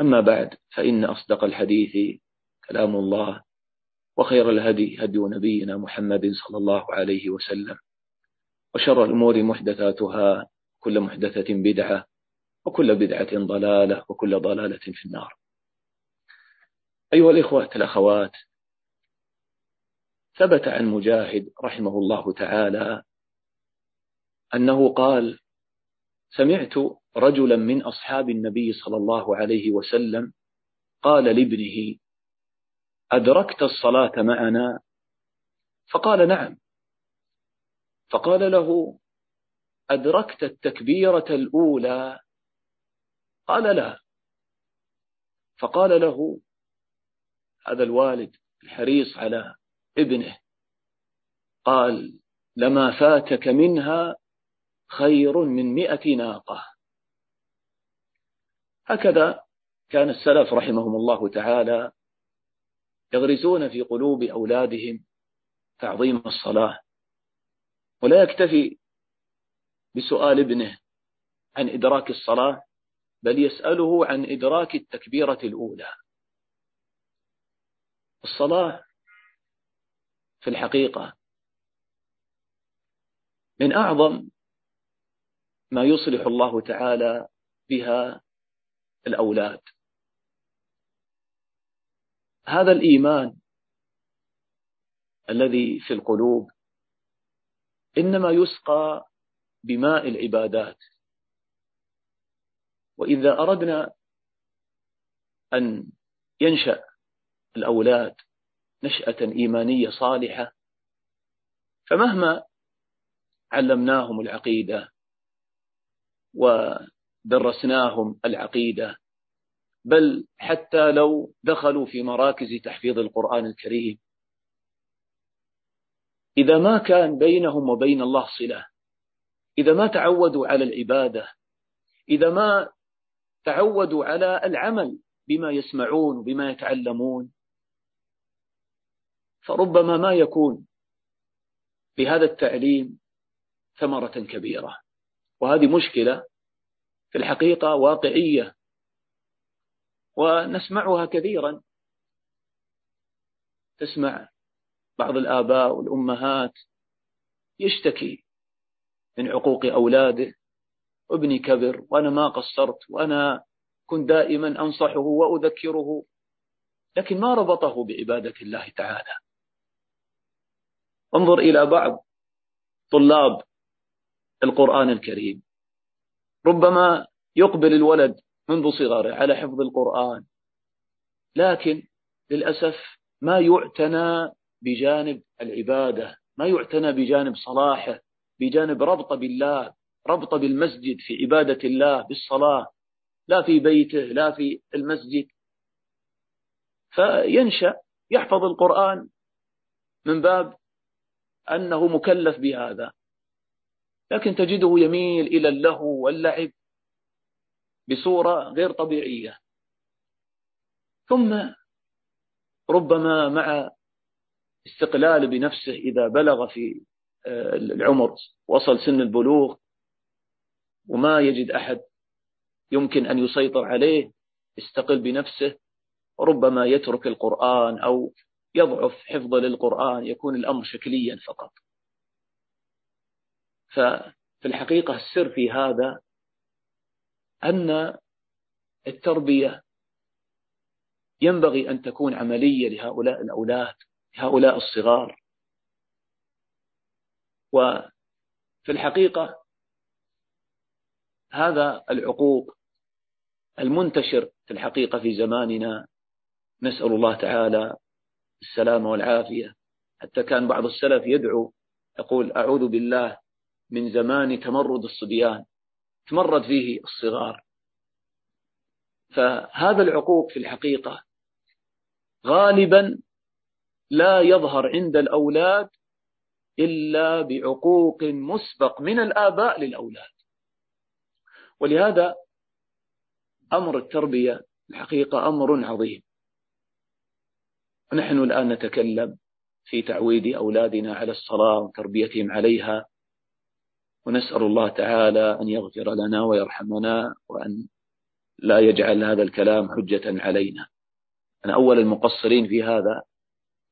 أما بعد فإن أصدق الحديث كلام الله وخير الهدي هدي نبينا محمد صلى الله عليه وسلم وشر الأمور محدثاتها كل محدثة بدعة وكل بدعة ضلالة وكل ضلالة في النار. أيها الإخوة الأخوات ثبت عن مجاهد رحمه الله تعالى أنه قال سمعت رجلا من أصحاب النبي صلى الله عليه وسلم قال لابنه أدركت الصلاة معنا؟ فقال نعم. فقال له أدركت التكبيرة الأولى؟ قال لا. فقال له هذا الوالد الحريص على ابنه قال لما فاتك منها خير من مئة ناقة. هكذا كان السلف رحمهم الله تعالى يغرسون في قلوب أولادهم تعظيم الصلاة ولا يكتفي بسؤال ابنه عن إدراك الصلاة بل يسأله عن إدراك التكبيرة الأولى. الصلاة في الحقيقة من أعظم ما يصلح الله تعالى بها الأولاد. هذا الإيمان الذي في القلوب إنما يسقى بماء العبادات. وإذا أردنا أن ينشأ الأولاد نشأة إيمانية صالحة فمهما علمناهم العقيدة ودرسناهم العقيدة. بل حتى لو دخلوا في مراكز تحفيظ القرآن الكريم إذا ما كان بينهم وبين الله صلة إذا ما تعودوا على العبادة إذا ما تعودوا على العمل بما يسمعون بما يتعلمون فربما ما يكون بهذا التعليم ثمرة كبيرة. وهذه مشكلة في الحقيقة واقعية. ونسمعها كثيرا. تسمع بعض الآباء والأمهات يشتكي من عقوق أولاده. ابني كبر وأنا ما قصرت وأنا كنت دائما أنصحه وأذكره. لكن ما ربطه بعبادة الله تعالى. انظر إلى بعض طلاب القرآن الكريم. ربما يقبل الولد منذ صغره على حفظ القرآن. لكن للأسف ما يعتنى بجانب العبادة ما يعتنى بجانب صلاحه بجانب ربط بالله ربط بالمسجد في عبادة الله بالصلاة لا في بيته لا في المسجد. فينشأ يحفظ القرآن من باب أنه مكلف بهذا. لكن تجده يميل إلى اللهو واللعب بصورة غير طبيعية. ثم ربما مع استقلال بنفسه إذا بلغ في آه، العمر وصل سن البلوغ وما يجد أحد يمكن أن يسيطر عليه يستقل بنفسه وربما يترك القرآن أو يضعف حفظه للقرآن يكون الأمر شكليا فقط. ففي الحقيقة السر في هذا أن التربية ينبغي أن تكون عملية لهؤلاء الأولاد لهؤلاء الصغار. وفي الحقيقة هذا العقوق المنتشر في الحقيقة في زماننا. نسأل الله تعالى السلامة والعافية. حتى كان بعض السلف يدعو يقول أعوذ بالله من زمان تمرد الصبيان تمرد فيه الصغار. فهذا العقوق في الحقيقة غالبا لا يظهر عند الأولاد إلا بعقوق مسبق من الآباء للأولاد. ولهذا أمر التربية الحقيقة أمر عظيم. ونحن الآن نتكلم في تعويد أولادنا على الصلاة وتربيتهم عليها. ونسأل الله تعالى أن يغفر لنا ويرحمنا وأن لا يجعل هذا الكلام حجة علينا. أنا أول المقصرين في هذا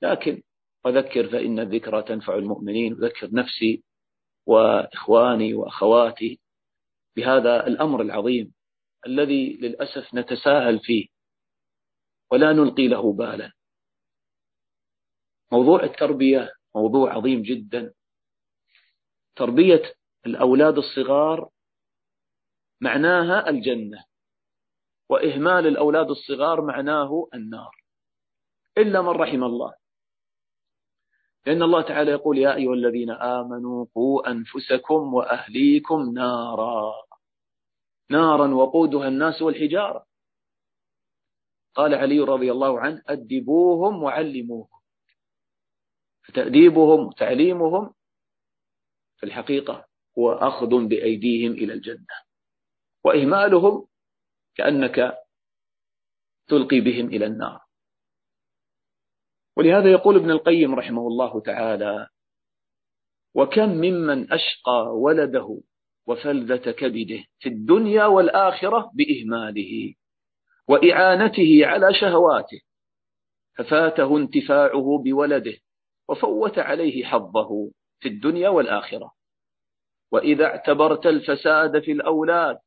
لكن وذكر فإن الذكرى تنفع المؤمنين وذكر نفسي وإخواني وأخواتي بهذا الأمر العظيم الذي للأسف نتساهل فيه ولا نلقي له بالا. موضوع التربية موضوع عظيم جدا. تربية الأولاد الصغار معناها الجنة وإهمال الأولاد الصغار معناه النار. إلا من رحم الله. لأن الله تعالى يقول يا أيها الذين آمنوا قوا أنفسكم وأهليكم نارا. نارا وقودها الناس والحجارة. قال علي رضي الله عنه أدبوهم وعلموهم. فتأديبهم وتعليمهم في الحقيقة هو أخذ بأيديهم إلى الجنة. وإهمالهم كأنك تلقي بهم إلى النار. ولهذا يقول ابن القيم رحمه الله تعالى وكم ممن أشقى ولده وفلذة كبده في الدنيا والآخرة بإهماله وإعانته على شهواته ففاته انتفاعه بولده وفوت عليه حظه في الدنيا والآخرة. وإذا اعتبرت الفساد في الأولاد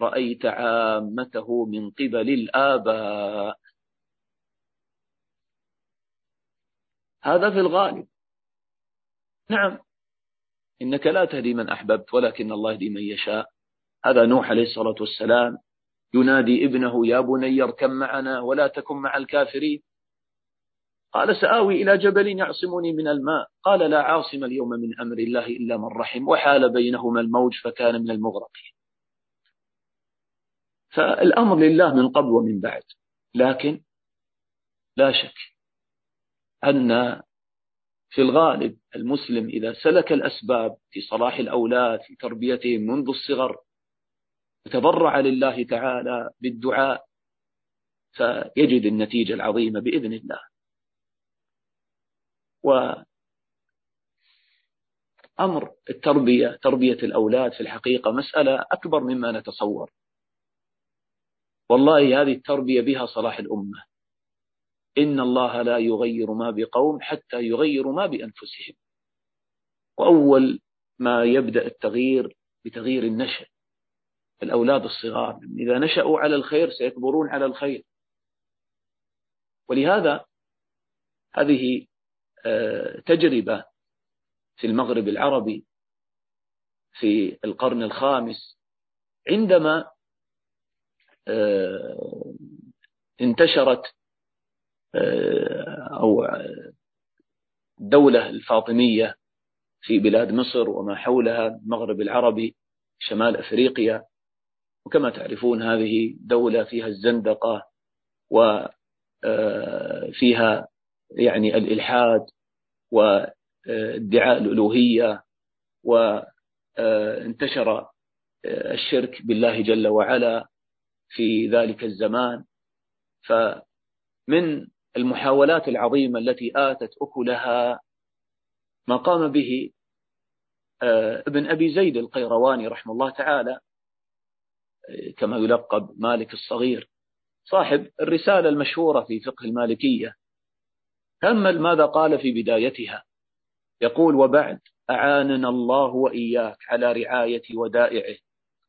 رأيت عامته من قبل الآباء. هذا في الغالب. نعم. إنك لا تهدي من أحببت ولكن الله يهدي من يشاء. هذا نوح عليه الصلاة والسلام ينادي ابنه يا بني اركب معنا ولا تكن مع الكافرين. قال سآوي إلى جبل يعصمني من الماء. قال لا عاصم اليوم من أمر الله إلا من رحم. وحال بينهما الموج فكان من المغرقين. فالأمر لله من قبل ومن بعد. لكن لا شك أن في الغالب المسلم إذا سلك الأسباب في صلاح الأولاد في تربيتهم منذ الصغر وتضرع لله تعالى بالدعاء فيجد النتيجة العظيمة بإذن الله. وأمر التربية تربية الأولاد في الحقيقة مسألة أكبر مما نتصور. والله هذه التربية بها صلاح الأمة. إن الله لا يغير ما بقوم حتى يغيروا ما بأنفسهم. وأول ما يبدأ التغيير بتغيير النشأ. الأولاد الصغار إذا نشأوا على الخير سيكبرون على الخير. ولهذا هذه تجربة في المغرب العربي في القرن الخامس عندما آه، انتشرت آه، أو الدولة الفاطمية في بلاد مصر وما حولها المغرب العربي شمال أفريقيا وكما تعرفون هذه دولة فيها الزندقة وفيها يعني الإلحاد وادعاء الألوهية وانتشر الشرك بالله جل وعلا في ذلك الزمان. فمن المحاولات العظيمة التي آتت أكلها ما قام به ابن أبي زيد القيرواني رحمه الله تعالى كما يلقب مالك الصغير صاحب الرسالة المشهورة في فقه المالكية. تأمل ماذا قال في بدايتها؟ يقول وبعد أعاننا الله وإياك على رعاية ودائعه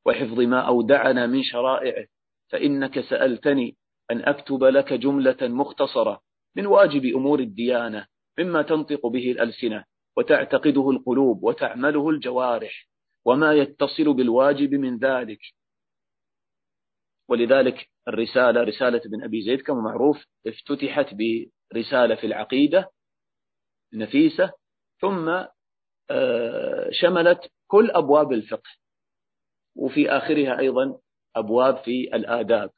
وحفظ ما أودعنا من شرائعه فإنك سألتني أن أكتب لك جملة مختصرة من واجب أمور الديانة مما تنطق به الألسنة وتعتقده القلوب وتعمله الجوارح وما يتصل بالواجب من ذلك. ولذلك الرسالة رسالة ابن أبي زيد كما معروف افتتحت برسالة في العقيدة نفيسة ثم آه، شملت كل أبواب الفقه وفي آخرها أيضا أبواب في الآداب.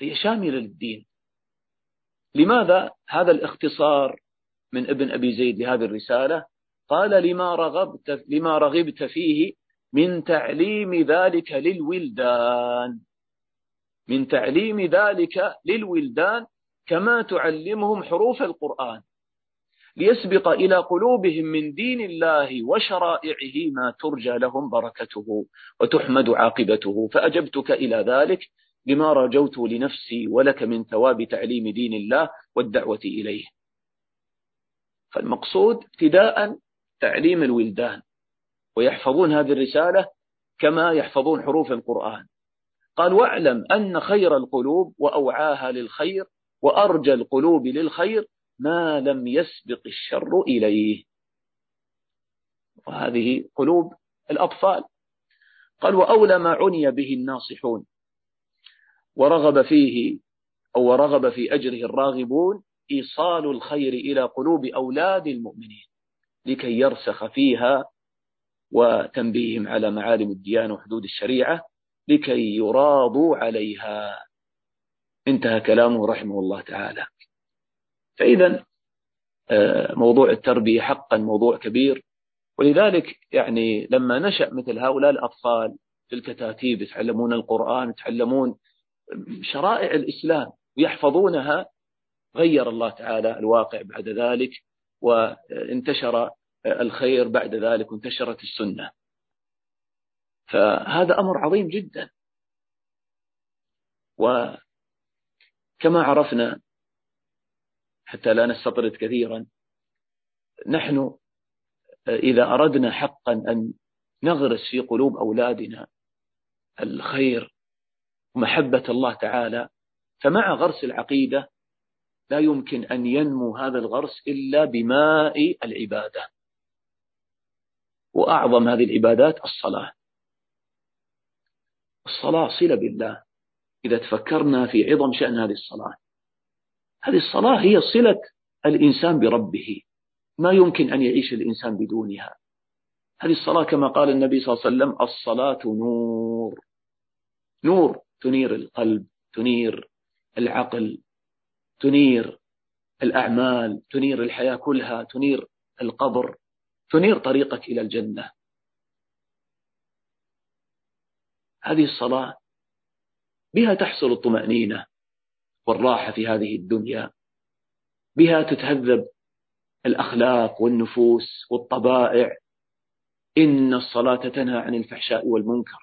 فهي شاملة للدين. لماذا هذا الاختصار من ابن أبي زيد لهذه الرسالة؟ قال لما رغبت, لما رغبت فيه من تعليم ذلك للولدان من تعليم ذلك للولدان كما تعلمهم حروف القرآن ليسبق إلى قلوبهم من دين الله وشرائعه ما ترجى لهم بركته وتحمد عاقبته. فأجبتك إلى ذلك بما رجوت لنفسي ولك من ثواب تعليم دين الله والدعوة إليه. فالمقصود ابتداء تعليم الولدان ويحفظون هذه الرسالة كما يحفظون حروف القرآن. قال واعلم أن خير القلوب وأوعاها للخير وأرجى القلوب للخير ما لم يسبق الشر إليه. وهذه قلوب الأطفال. قال وأولى ما عني به الناصحون. ورغب فيه أو ورغب في أجره الراغبون إيصال الخير إلى قلوب أولاد المؤمنين لكي يرسخ فيها وتنبيهم على معالم الديانة وحدود الشريعة لكي يراضوا عليها. انتهى كلامه رحمه الله تعالى. فإذا آه، موضوع التربية حقا موضوع كبير. ولذلك يعني لما نشأ مثل هؤلاء الأطفال في الكتاتيب يتعلمون القرآن يتعلمون شرائع الإسلام ويحفظونها غير الله تعالى الواقع بعد ذلك وانتشر الخير بعد ذلك وانتشرت السنة. فهذا أمر عظيم جدا. وكما عرفنا حتى لا نستطرد كثيرا نحن إذا أردنا حقا أن نغرس في قلوب أولادنا الخير ومحبة الله تعالى فمع غرس العقيدة لا يمكن أن ينمو هذا الغرس إلا بماء العبادة. وأعظم هذه العبادات الصلاة. الصلاة صلة بالله. إذا تفكرنا في عظم شأن هذه الصلاة. هذه الصلاة هي صلة الإنسان بربه. ما يمكن أن يعيش الإنسان بدونها. هذه الصلاة كما قال النبي صلى الله عليه وسلم الصلاة نور. نور تنير القلب تنير العقل تنير الأعمال تنير الحياة كلها تنير القبر تنير طريقك إلى الجنة. هذه الصلاة بها تحصل الطمأنينة والراحة في هذه الدنيا بها تتهذب الأخلاق والنفوس والطبائع. إن الصلاة تنهى عن الفحشاء والمنكر.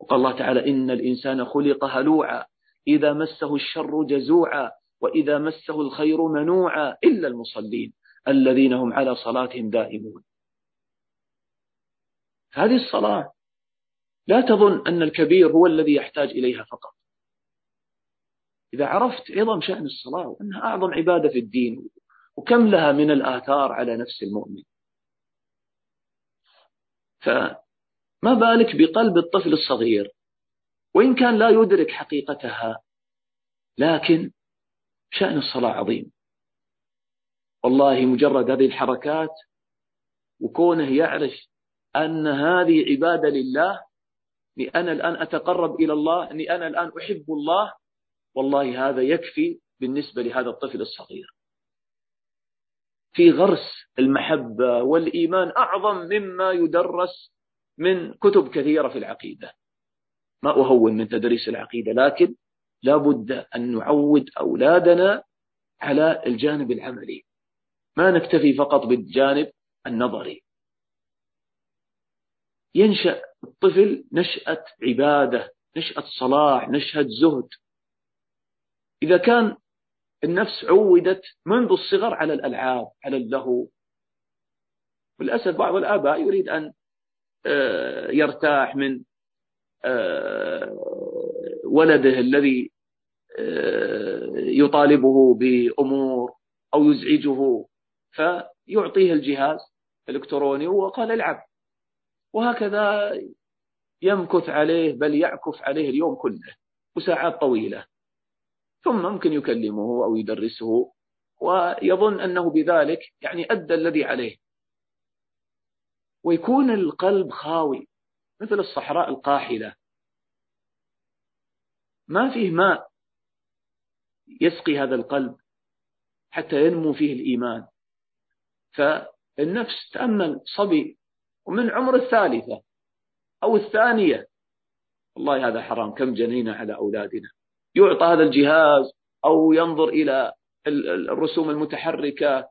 وقال الله تعالى إن الإنسان خلق هلوعا إذا مسه الشر جزوعا وإذا مسه الخير منوعا إلا المصلين الذين هم على صلاتهم دائمون. هذه الصلاة لا تظن أن الكبير هو الذي يحتاج إليها فقط. إذا عرفت عظم شأن الصلاة وأنها أعظم عبادة في الدين وكم لها من الآثار على نفس المؤمن. فما بالك بقلب الطفل الصغير؟ وإن كان لا يدرك حقيقتها لكن شأن الصلاة عظيم. والله مجرد هذه الحركات وكونه يعرف أن هذه عبادة لله أني أنا الآن أتقرب إلى الله أني أنا الآن أحب الله والله هذا يكفي بالنسبة لهذا الطفل الصغير. في غرس المحبة والإيمان أعظم مما يدرس من كتب كثيرة في العقيدة. ما أهون من تدريس العقيدة لكن لا بد أن نعود أولادنا على الجانب العملي. ما نكتفي فقط بالجانب النظري. ينشأ الطفل نشأة عبادة نشأة صلاح نشأة زهد. إذا كان النفس عودت منذ الصغر على الألعاب على اللهو. وللأسف بعض الآباء يريد أن آه، يرتاح من آه، ولده الذي آه، يطالبه بأمور أو يزعجه فيعطيه الجهاز الإلكتروني وقال العب. وهكذا يمكث عليه بل يعكف عليه اليوم كله وساعات طويلة. ثم ممكن يكلمه أو يدرسه ويظن أنه بذلك يعني أدى الذي عليه. ويكون القلب خاوي مثل الصحراء القاحلة. ما فيه ماء يسقي هذا القلب حتى ينمو فيه الإيمان. فالنفس تأمل صبي ومن عمر الثالثة أو الثانية. والله هذا حرام كم جنينا على أولادنا. يعطى هذا الجهاز أو ينظر إلى الرسوم المتحركة.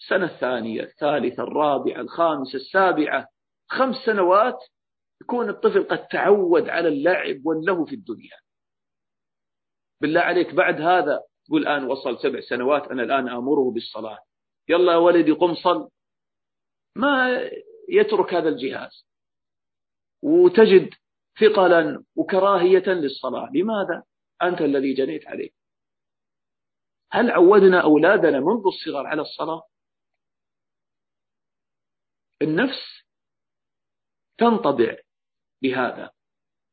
السنة الثانية الثالثة الرابعة الخامسة السابعة. خمس سنوات يكون الطفل قد تعود على اللعب واللهو في الدنيا. بالله عليك بعد هذا تقول الآن وصل سبع سنوات أنا الآن آمره بالصلاة. يلا يا ولدي قم صل. ما يترك هذا الجهاز. وتجد ثقلا وكراهية للصلاة. لماذا؟ أنت الذي جنيت عليه هل عودنا أولادنا منذ الصغر على الصلاة؟ النفس تنطبع بهذا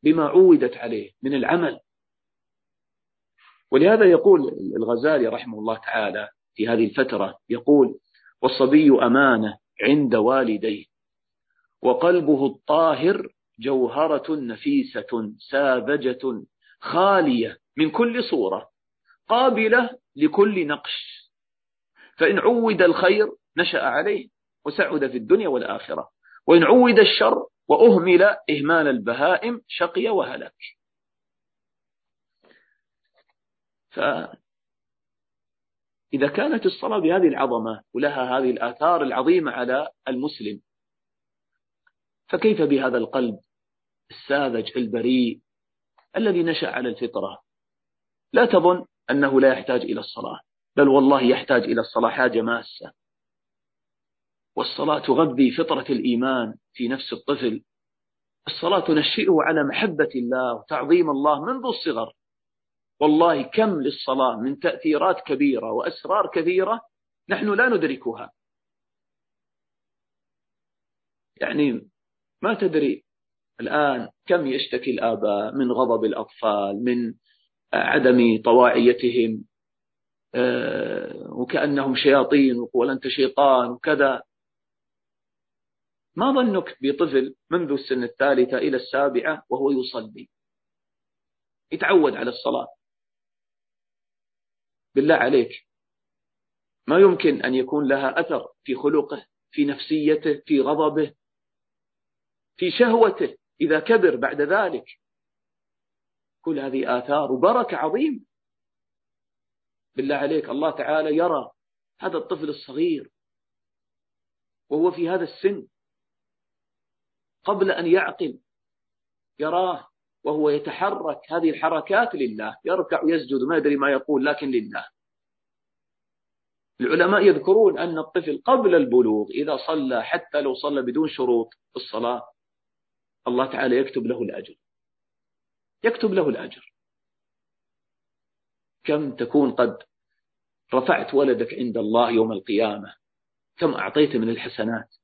بما عودت عليه من العمل. ولهذا يقول الغزالي رحمه الله تعالى في هذه الفترة يقول والصبي أمانة عند والديه. وقلبه الطاهر جوهرة نفيسة ساذجة خالية من كل صورة قابلة لكل نقش. فإن عود الخير نشأ عليه وسعد في الدنيا والآخرة. وإن عود الشر وأهمل إهمال البهائم شقي وهلك. فإذا كانت الصلاة بهذه العظمة ولها هذه الآثار العظيمة على المسلم فكيف بهذا القلب الساذج البريء الذي نشأ على الفطرة؟ لا تظن أنه لا يحتاج إلى الصلاة بل والله يحتاج إلى الصلاة حاجة ماسة. والصلاة تغذي فطرة الإيمان في نفس الطفل. الصلاة تنشئه على محبة الله وتعظيم الله منذ الصغر. والله كم للصلاة من تأثيرات كبيرة وأسرار كثيرة نحن لا ندركها. يعني ما تدري الآن كم يشتكي الآباء من غضب الأطفال من عدم طواعيتهم آه، وكأنهم شياطين وقول أنت شيطان وكذا. ما ظنك بطفل منذ السن الثالثة إلى السابعة وهو يصلي؟ يتعود على الصلاة. بالله عليك. ما يمكن أن يكون لها أثر في خلقه في نفسيته في غضبه. في شهوته إذا كبر بعد ذلك. كل هذه آثار وبركة عظيم بالله عليك الله تعالى يرى هذا الطفل الصغير وهو في هذا السن قبل أن يعقل يراه وهو يتحرك. هذه الحركات لله يركع ويسجد ما يدري ما يقول لكن لله. العلماء يذكرون أن الطفل قبل البلوغ إذا صلى حتى لو صلى بدون شروط الصلاة الله تعالى يكتب له الأجر. يكتب له الأجر. كم تكون قد رفعت ولدك عند الله يوم القيامة؟ كم أعطيت من الحسنات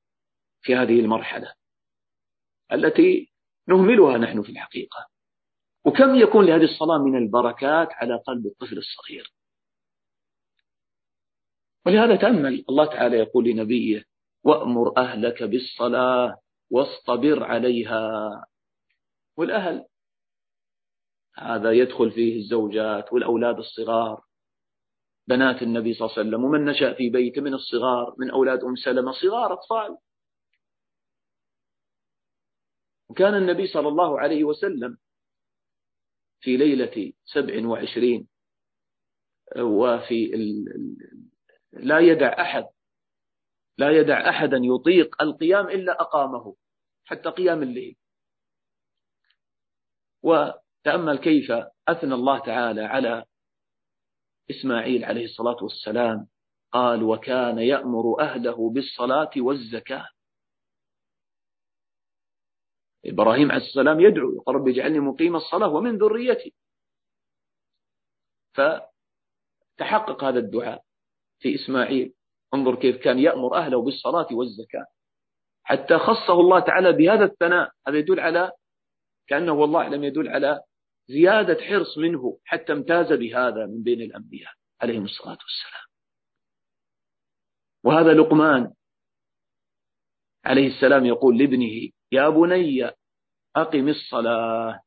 في هذه المرحلة التي نهملها نحن في الحقيقة؟ وكم يكون لهذه الصلاة من البركات على قلب الطفل الصغير؟ ولهذا تأمل الله تعالى يقول لنبيه وأمر أهلك بالصلاة واصطبر عليها والأهل هذا يدخل فيه الزوجات والأولاد الصغار بنات النبي صلى الله عليه وسلم ومن نشأ في بيته من الصغار من أولاد أم سلمة صغار أطفال وكان النبي صلى الله عليه وسلم في ليلة سبع وعشرين وفي. لا يدع أحد لا يدع أحدا يطيق القيام إلا أقامه حتى قيام الليل. وتأمل كيف أثنى الله تعالى على إسماعيل عليه الصلاة والسلام قال وكان يأمر أهله بالصلاة والزكاة. إبراهيم عليه السلام يدعو يقول رب اجعلني مقيم الصلاة ومن ذريتي. فتحقق هذا الدعاء في إسماعيل. انظر كيف كان يأمر أهله بالصلاة والزكاة. حتى خصه الله تعالى بهذا الثناء هذا يدل على كأنه والله لم يدل على زيادة حرص منه حتى امتاز بهذا من بين الأنبياء عليهم الصلاة والسلام. وهذا لقمان عليه السلام يقول لابنه يا بني أقم الصلاة.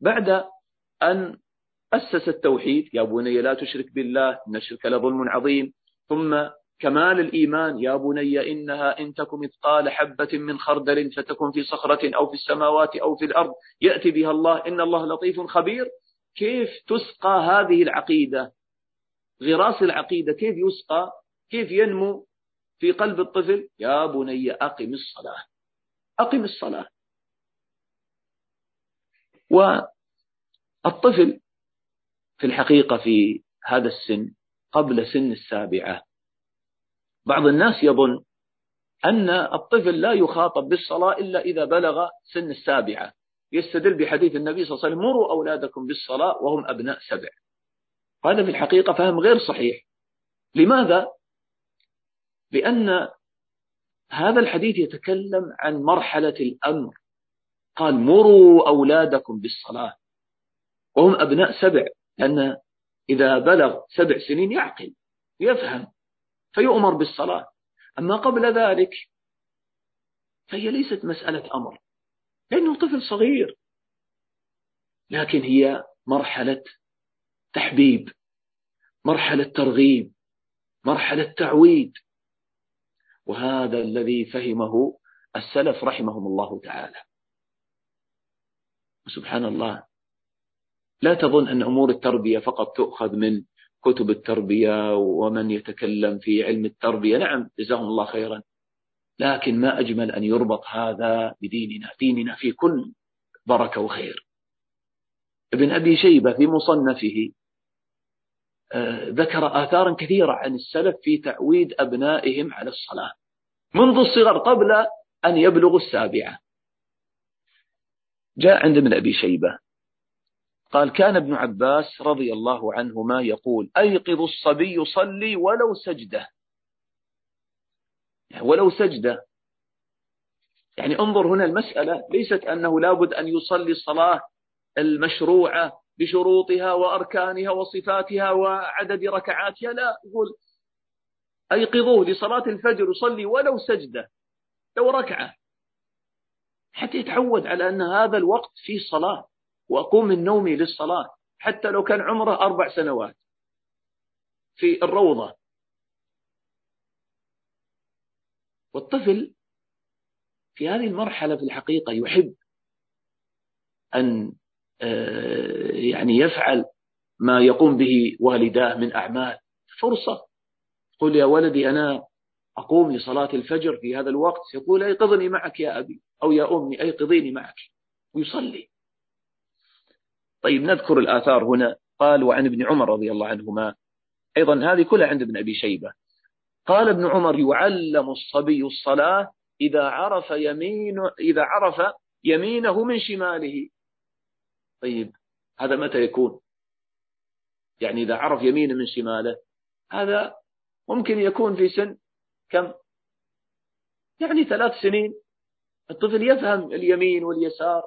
بعد أن أسس التوحيد يا بني لا تشرك بالله إن الشرك لظلم عظيم. ثم كمال الإيمان. يا بني إنها إن تك مثقال حبة من خردل فتكن في صخرة أو في السماوات أو في الأرض. يأتي بها الله. إن الله لطيف خبير. كيف تسقى هذه العقيدة؟ غراس العقيدة. كيف يسقى؟ كيف ينمو في قلب الطفل؟ يا بني أقم الصلاة. أقم الصلاة. والطفل في الحقيقة في هذا السن قبل سن السابعة بعض الناس يظن أن الطفل لا يخاطب بالصلاة إلا إذا بلغ سن السابعة. يستدل بحديث النبي صلى الله عليه وسلم مروا أولادكم بالصلاة وهم أبناء سبع. هذا في الحقيقة فهم غير صحيح. لماذا؟ لأن هذا الحديث يتكلم عن مرحلة الأمر. قال مروا أولادكم بالصلاة وهم أبناء سبع. لأن إذا بلغ سبع سنين يعقل يفهم. فيؤمر بالصلاة. أما قبل ذلك فهي ليست مسألة أمر لأنه طفل صغير لكن هي مرحلة تحبيب مرحلة ترغيب مرحلة تعويد. وهذا الذي فهمه السلف رحمهم الله تعالى. وسبحان الله لا تظن أن أمور التربية فقط تؤخذ من كتب التربية ومن يتكلم في علم التربية. نعم جزاهم الله خيرا. لكن ما أجمل أن يربط هذا بديننا. ديننا في كل بركة وخير. ابن أبي شيبة في مصنفه آه، ذكر آثارا كثيرة عن السلف في تعويد أبنائهم على الصلاة. منذ الصغر قبل أن يبلغوا السابعة. جاء عند ابن أبي شيبة. قال كان ابن عباس رضي الله عنهما يقول أيقظ الصبي يصلي ولو سجدة. يعني ولو سجدة. يعني انظر هنا المسألة ليست أنه لابد أن يصلي الصلاة المشروعة بشروطها وأركانها وصفاتها وعدد ركعاتها لا يقول أيقظوه لصلاة الفجر يصلي ولو سجدة لو ركعة. حتى يتعود على أن هذا الوقت فيه صلاة. وأقوم من نومي للصلاة حتى لو كان عمره أربع سنوات في الروضة. والطفل في هذه المرحلة في الحقيقة يحب أن آه، يعني يفعل ما يقوم به والداه من أعمال. فرصة. قل يا ولدي أنا أقوم لصلاة الفجر في هذا الوقت. يقول أيقظني معك يا أبي أو يا أمي أيقظيني معك. ويصلي. طيب نذكر الآثار هنا. قال وعن ابن عمر رضي الله عنهما. أيضا هذه كلها عند ابن أبي شيبة. قال ابن عمر يعلم الصبي الصلاة إذا عرف يمين إذا عرف يمينه من شماله. طيب هذا متى يكون؟ يعني إذا عرف يمينه من شماله. هذا ممكن يكون في سن كم؟ يعني ثلاث سنين. الطفل يفهم اليمين واليسار.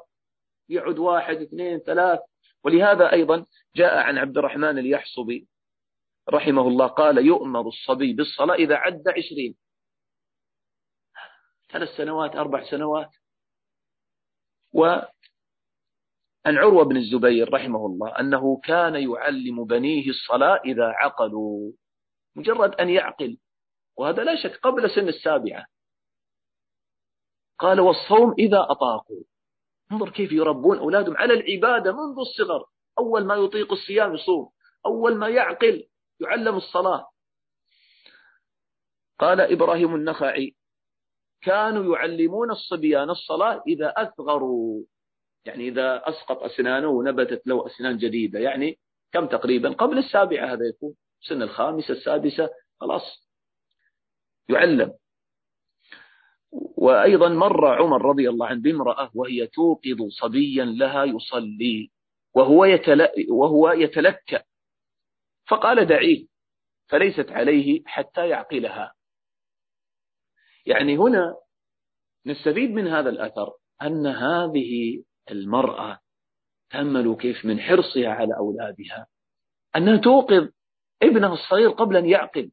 يعد واحد اثنين ثلاث. ولهذا أيضا جاء عن عبد الرحمن اليحصبي رحمه الله قال يؤمر الصبي بالصلاة إذا عد عشرين. ثلاث سنوات أربع سنوات. وعن عروة بن الزبير رحمه الله أنه كان يعلم بنيه الصلاة إذا عقلوا مجرد أن يعقل. وهذا لا شك قبل سن السابعة. قال والصوم إذا أطاقوا. انظر كيف يربون أولادهم على العبادة منذ الصغر. أول ما يطيق الصيام يصوم أول ما يعقل يعلم الصلاة. قال إبراهيم النخعي كانوا يعلمون الصبيان الصلاة إذا أثغروا. يعني إذا أسقط أسنانه ونبتت له أسنان جديدة. يعني كم تقريبا؟ قبل السابعة هذا يكون. سن الخامسة السادسة. خلاص. يعلم. وأيضا مر عمر رضي الله عنه بامرأة وهي توقظ صبيا لها يصلي وهو, يتل... وهو يتلكأ. فقال دعيه فليست عليه حتى يعقلها. يعني هنا نستفيد من هذا الأثر أن هذه المرأة تأملوا كيف من حرصها على أولادها. أنها توقظ ابنها الصغير قبل أن يعقل.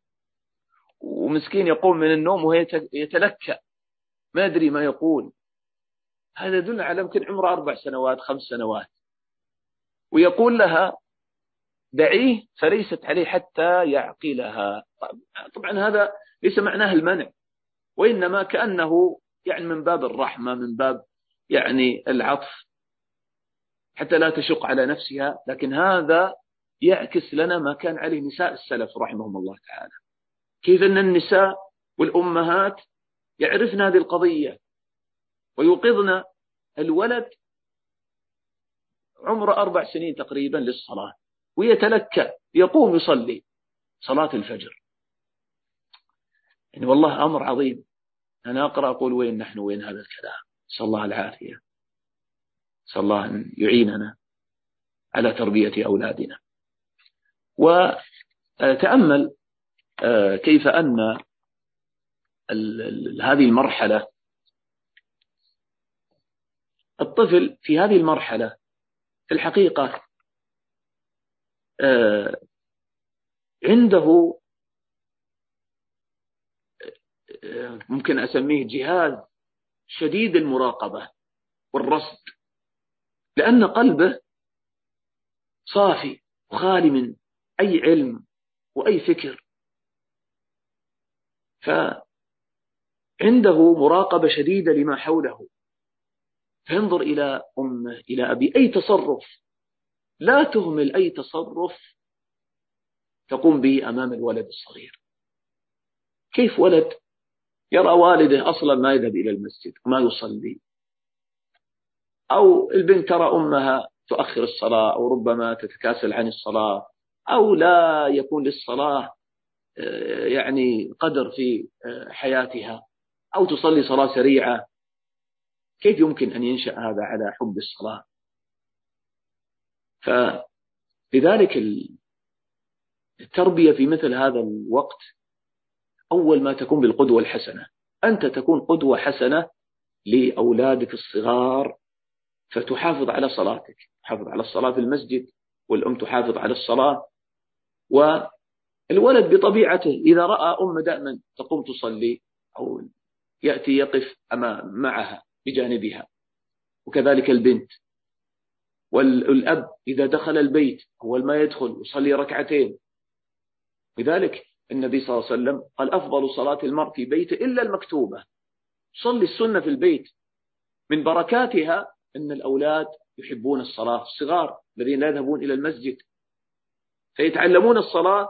ومسكين يقوم من النوم وهي يتلكأ. ما أدري ما يقول. هذا يدل على يمكن عمره أربع سنوات خمس سنوات. ويقول لها دعيه فليست عليه حتى يعقلها. طبعا هذا ليس معناه المنع وإنما كأنه يعني من باب الرحمة من باب يعني العطف. حتى لا تشق على نفسها لكن هذا يعكس لنا ما كان عليه نساء السلف رحمهم الله تعالى. كيف أن النساء والأمهات يعرفن هذه القضية. ويوقظن الولد عمره أربع سنين تقريبا للصلاة. ويتلكأ يقوم يصلي صلاة الفجر. يعني والله أمر عظيم. أنا أقرأ أقول وين نحن وين هذا الكلام. نسأل الله العافية. نسأل الله أن يعيننا على تربية أولادنا. وتأمل آه، كيف أن هذه المرحلة. الطفل في هذه المرحلة في الحقيقة آه، عنده آه، ممكن أسميه جهاز شديد المراقبة والرصد لأن قلبه صافي وخالي من أي علم وأي فكر. فعنده مراقبة شديدة لما حوله. فينظر إلى أمه إلى أبي. أي تصرف؟ لا تهمل أي تصرف تقوم به أمام الولد الصغير. كيف ولد؟ يرى والده أصلا ما يذهب إلى المسجد وما يصلي. أو البنت ترى أمها تؤخر الصلاة أو ربما تتكاسل عن الصلاة أو لا يكون للصلاة آه، يعني قدر في آه، حياتها. أو تصلي صلاة سريعة كيف يمكن أن ينشأ هذا على حب الصلاة؟ فلذلك التربية في مثل هذا الوقت أول ما تكون بالقدوة الحسنة. أنت تكون قدوة حسنة لأولادك الصغار فتحافظ على صلاتك. تحافظ على الصلاة في المسجد والأم تحافظ على الصلاة والولد بطبيعته إذا رأى أم دائما تقوم تصلي أو يأتي يقف أمام معها بجانبها. وكذلك البنت. والأب إذا دخل البيت أول ما يدخل يصلي ركعتين. لذلك النبي صلى الله عليه وسلم قال أفضل صلاة المرء في بيته إلا المكتوبة. صلي السنة في البيت. من بركاتها أن الأولاد يحبون الصلاة. الصغار الذين لا يذهبون إلى المسجد. فيتعلمون الصلاة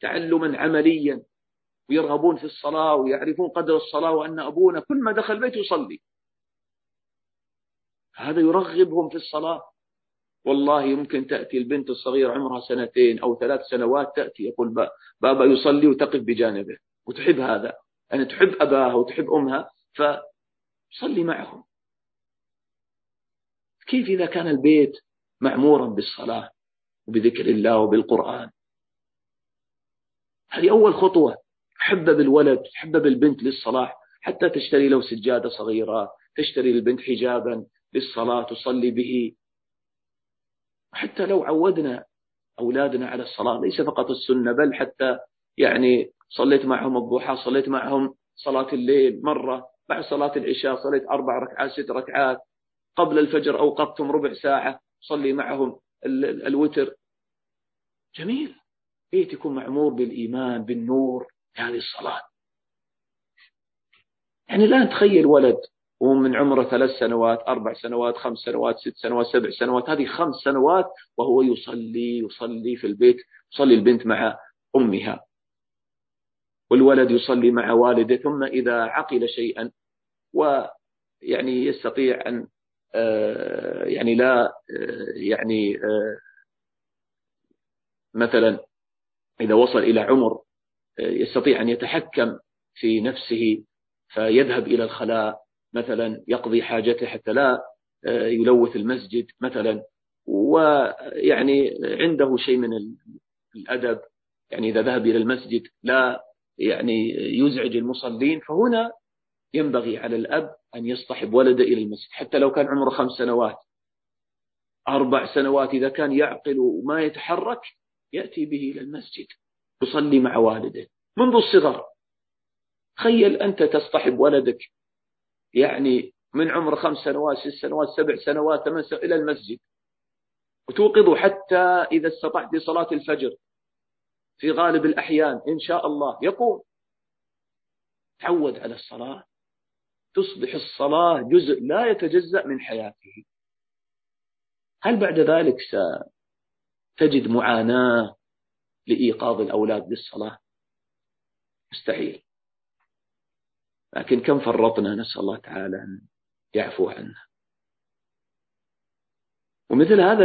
تعلما عمليا. ويرغبون في الصلاة ويعرفون قدر الصلاة وأن أبونا كل ما دخل البيت يصلي. هذا يرغبهم في الصلاة. والله يمكن تأتي البنت الصغيرة عمرها سنتين أو ثلاث سنوات تأتي يقول بابا يصلي وتقف بجانبه وتحب هذا. أن تحب أباها وتحب أمها. فصلي معهم. كيف إذا كان البيت معمورا بالصلاة وبذكر الله وبالقرآن؟ هذه أول خطوة. حبب الولد حبب البنت للصلاة حتى تشتري له سجادة صغيرة تشتري للبنت حجابا للصلاة تصلي به. حتى لو عودنا أولادنا على الصلاة ليس فقط السنة بل حتى يعني صليت معهم الضحى صليت معهم صلاة الليل مرة بعد صلاة العشاء صليت أربع ركعات ست ركعات. قبل الفجر أوقفتهم ربع ساعة صلي معهم الوتر. جميل. بيت يكون معمور بالإيمان بالنور. هذه الصلاة. يعني لا تخيل ولد ومن عمره ثلاث سنوات أربع سنوات خمس سنوات ست سنوات سبع سنوات هذه خمس سنوات وهو يصلي يصلي في البيت يصلي البنت مع أمها. والولد يصلي مع والده ثم إذا عقل شيئا ويعني يستطيع أن آه، يعني لا آه، يعني آه، مثلا إذا وصل إلى عمر يستطيع أن يتحكم في نفسه فيذهب إلى الخلاء مثلا يقضي حاجته حتى لا يلوث المسجد مثلا. ويعني عنده شيء من الأدب يعني إذا ذهب إلى المسجد لا يعني يزعج المصلين. فهنا ينبغي على الأب أن يصطحب ولده إلى المسجد حتى لو كان عمره خمس سنوات. أربع سنوات إذا كان يعقل وما يتحرك يأتي به إلى المسجد. يصلي مع والده منذ الصغر. تخيل أنت تصطحب ولدك يعني من عمر خمس سنوات ست سنوات سبع سنوات ثمان سنوات إلى المسجد. وتوقظه حتى إذا استطعت لصلاة الفجر في غالب الأحيان إن شاء الله يقوم. تعود على الصلاة. تصبح الصلاة جزء لا يتجزأ من حياته. هل بعد ذلك ستجد معاناة؟ لإيقاظ الأولاد للصلاة. مستحيل. لكن كم فرطنا نسأل الله تعالى أن يعفو عنا. ومثل هذا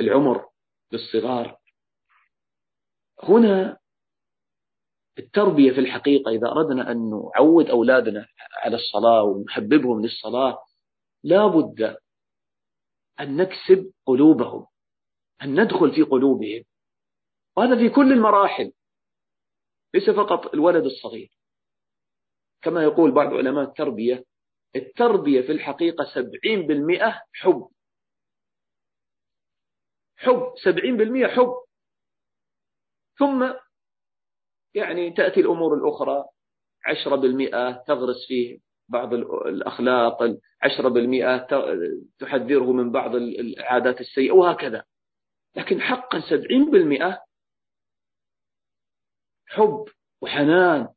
العمر للصغار هنا التربية في الحقيقة إذا أردنا أن نعود أولادنا على الصلاة ونحببهم للصلاة لا بد أن نكسب قلوبهم أن ندخل في قلوبهم. وهذا في كل المراحل ليس فقط الولد الصغير. كما يقول بعض علماء التربية التربية في الحقيقة سبعين بالمئة حب. حب سبعين بالمئة حب. ثم يعني تأتي الأمور الأخرى عشرة بالمئة تغرس فيه بعض الأخلاق عشرة بالمئة تحذره من بعض العادات السيئة وهكذا. لكن حقا سبعين بالمئة حب وحنان.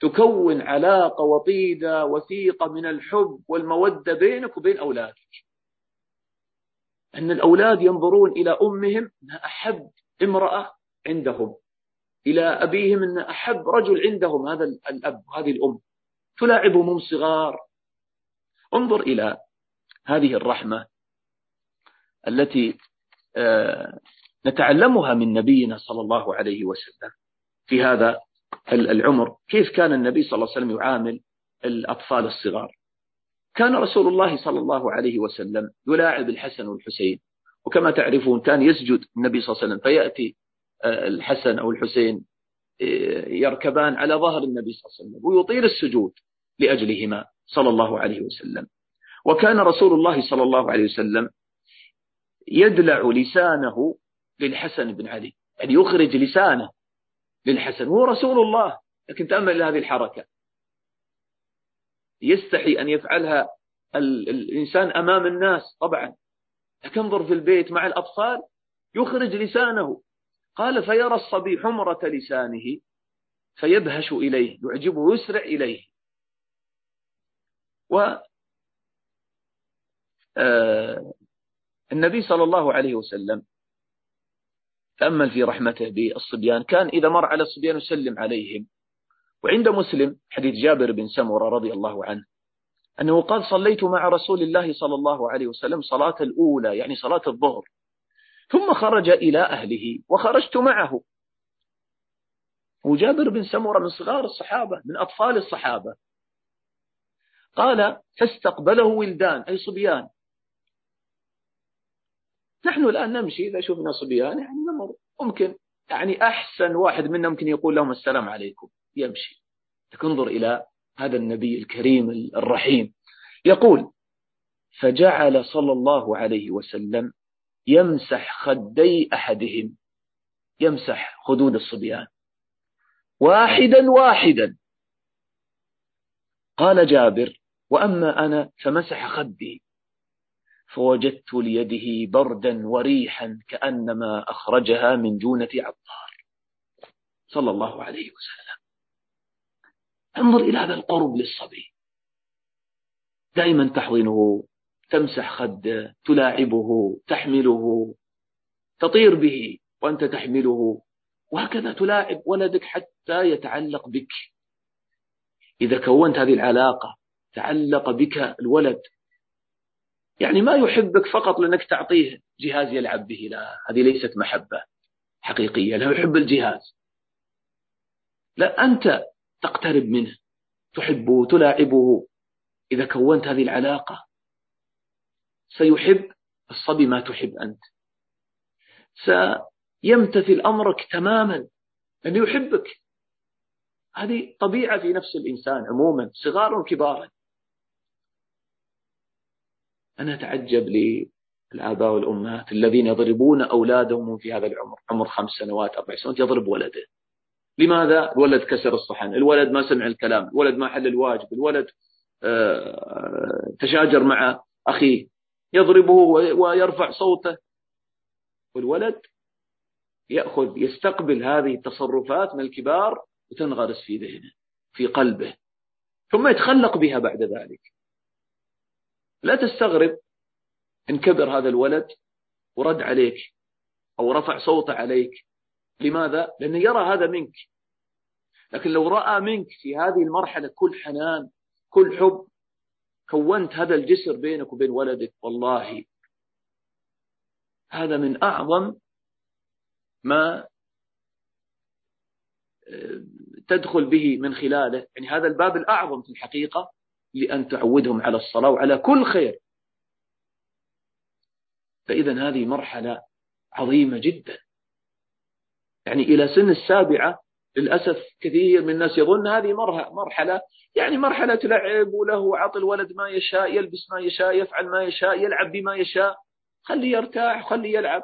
تكون علاقة وطيدة وثيقة من الحب والمودة بينك وبين أولادك. أن الأولاد ينظرون إلى أمهم أنها أحب امرأة عندهم. إلى أبيهم أن أحب رجل عندهم هذا الأب هذه الأم. تلاعبهم هم صغار. انظر إلى هذه الرحمة التي آه، نتعلمها من نبينا صلى الله عليه وسلم. في هذا العمر كيف كان النبي صلى الله عليه وسلم يعامل الأطفال الصغار؟ كان رسول الله صلى الله عليه وسلم يلاعب الحسن والحسين وكما تعرفون كان يسجد النبي صلى الله عليه وسلم فيأتي آه، الحسن أو الحسين آه، يركبان على ظهر النبي صلى الله عليه وسلم ويطيل السجود لأجلهما صلى الله عليه وسلم. وكان رسول الله صلى الله عليه وسلم يدلع لسانه للحسن بن علي يعني يخرج لسانه للحسن هو رسول الله لكن تأمل هذه الحركة. يستحي أن يفعلها الإنسان أمام الناس طبعا لكن انظر في البيت مع الأطفال يخرج لسانه. قال فيرى الصبي حمرة لسانه فيبهش إليه يعجبه ويسرع إليه. و آه، النبي صلى الله عليه وسلم تأمل في رحمته بالصبيان كان إذا مر على الصبيان يسلم عليهم. وعند مسلم حديث جابر بن سمرة رضي الله عنه أنه قال صليت مع رسول الله صلى الله عليه وسلم صلاة الأولى يعني صلاة الظهر. ثم خرج إلى أهله وخرجت معه. وجابر بن سمرة من صغار الصحابة من أطفال الصحابة قال فاستقبله ولدان أي صبيان. نحن الآن نمشي إذا شفنا صبيان يعني نمر. ممكن يعني أحسن واحد منا ممكن يقول لهم السلام عليكم يمشي. انظر إلى هذا النبي الكريم الرحيم. يقول فجعل صلى الله عليه وسلم يمسح خدي أحدهم. يمسح خدود الصبيان. واحدا واحدا. قال جابر وأما أنا فمسح خدي. فوجدت ليده بردا وريحا كأنما أخرجها من جونة عطار. صلى الله عليه وسلم. انظر إلى هذا القرب للصبي. دائما تحضنه تمسح خده تلاعبه تحمله تطير به وأنت تحمله. وهكذا تلاعب ولدك حتى يتعلق بك. إذا كونت هذه العلاقة تعلق بك الولد يعني ما يحبك فقط لأنك تعطيه جهاز يلعب به لا هذه ليست محبة حقيقية لا يحب الجهاز. لا أنت تقترب منه تحبه تلاعبه. إذا كونت هذه العلاقة سيحب الصبي ما تحب أنت. يمتثل أمرك تماما لأنه يحبك. هذه طبيعة في نفس الإنسان عموما صغارا وكبارا أنا أتعجب للآباء والأمهات الذين يضربون أولادهم في هذا العمر عمر خمس سنوات أربع سنوات يضرب ولده. لماذا؟ الولد كسر الصحن الولد ما سمع الكلام الولد ما حل الواجب الولد آه، تشاجر مع أخيه يضربه ويرفع صوته. والولد يأخذ يستقبل هذه التصرفات من الكبار وتنغرس في ذهنه في قلبه ثم يتخلق بها بعد ذلك. لا تستغرب إن كبر هذا الولد ورد عليك أو رفع صوته عليك. لماذا؟ لأنه يرى هذا منك. لكن لو رأى منك في هذه المرحلة كل حنان كل حب كونت هذا الجسر بينك وبين ولدك والله هذا من أعظم ما آه، تدخل به من خلاله. يعني هذا الباب الأعظم في الحقيقة. لأن تعودهم على الصلاة وعلى كل خير. فإذا هذه مرحلة عظيمة جدا. يعني إلى سن السابعة للأسف كثير من الناس يظن هذه مرحلة يعني مرحلة لعب وله عطل ولد ما يشاء يلبس ما يشاء يفعل ما يشاء يلعب بما يشاء خليه يرتاح خليه يلعب.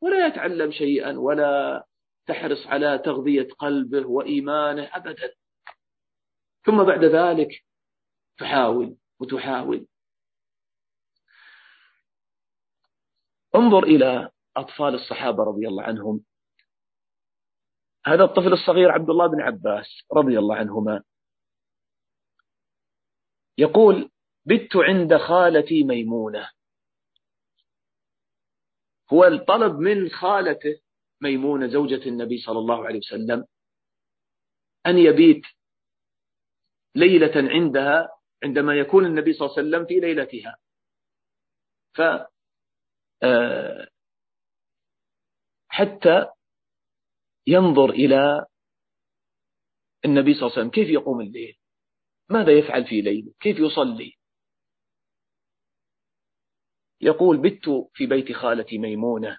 ولا يتعلم شيئا ولا تحرص على تغذية قلبه وإيمانه أبدا. ثم بعد ذلك تحاول وتحاول. انظر إلى أطفال الصحابة رضي الله عنهم. هذا الطفل الصغير عبد الله بن عباس رضي الله عنهما يقول بت عند خالتي ميمونة. هو الطلب من خالته ميمونة زوجة النبي صلى الله عليه وسلم أن يبيت ليلة عندها عندما يكون النبي صلى الله عليه وسلم في ليلتها. ف آه، حتى ينظر إلى النبي صلى الله عليه وسلم كيف يقوم الليل؟ ماذا يفعل في ليله؟ كيف يصلي؟ يقول بت في بيت خالتي ميمونة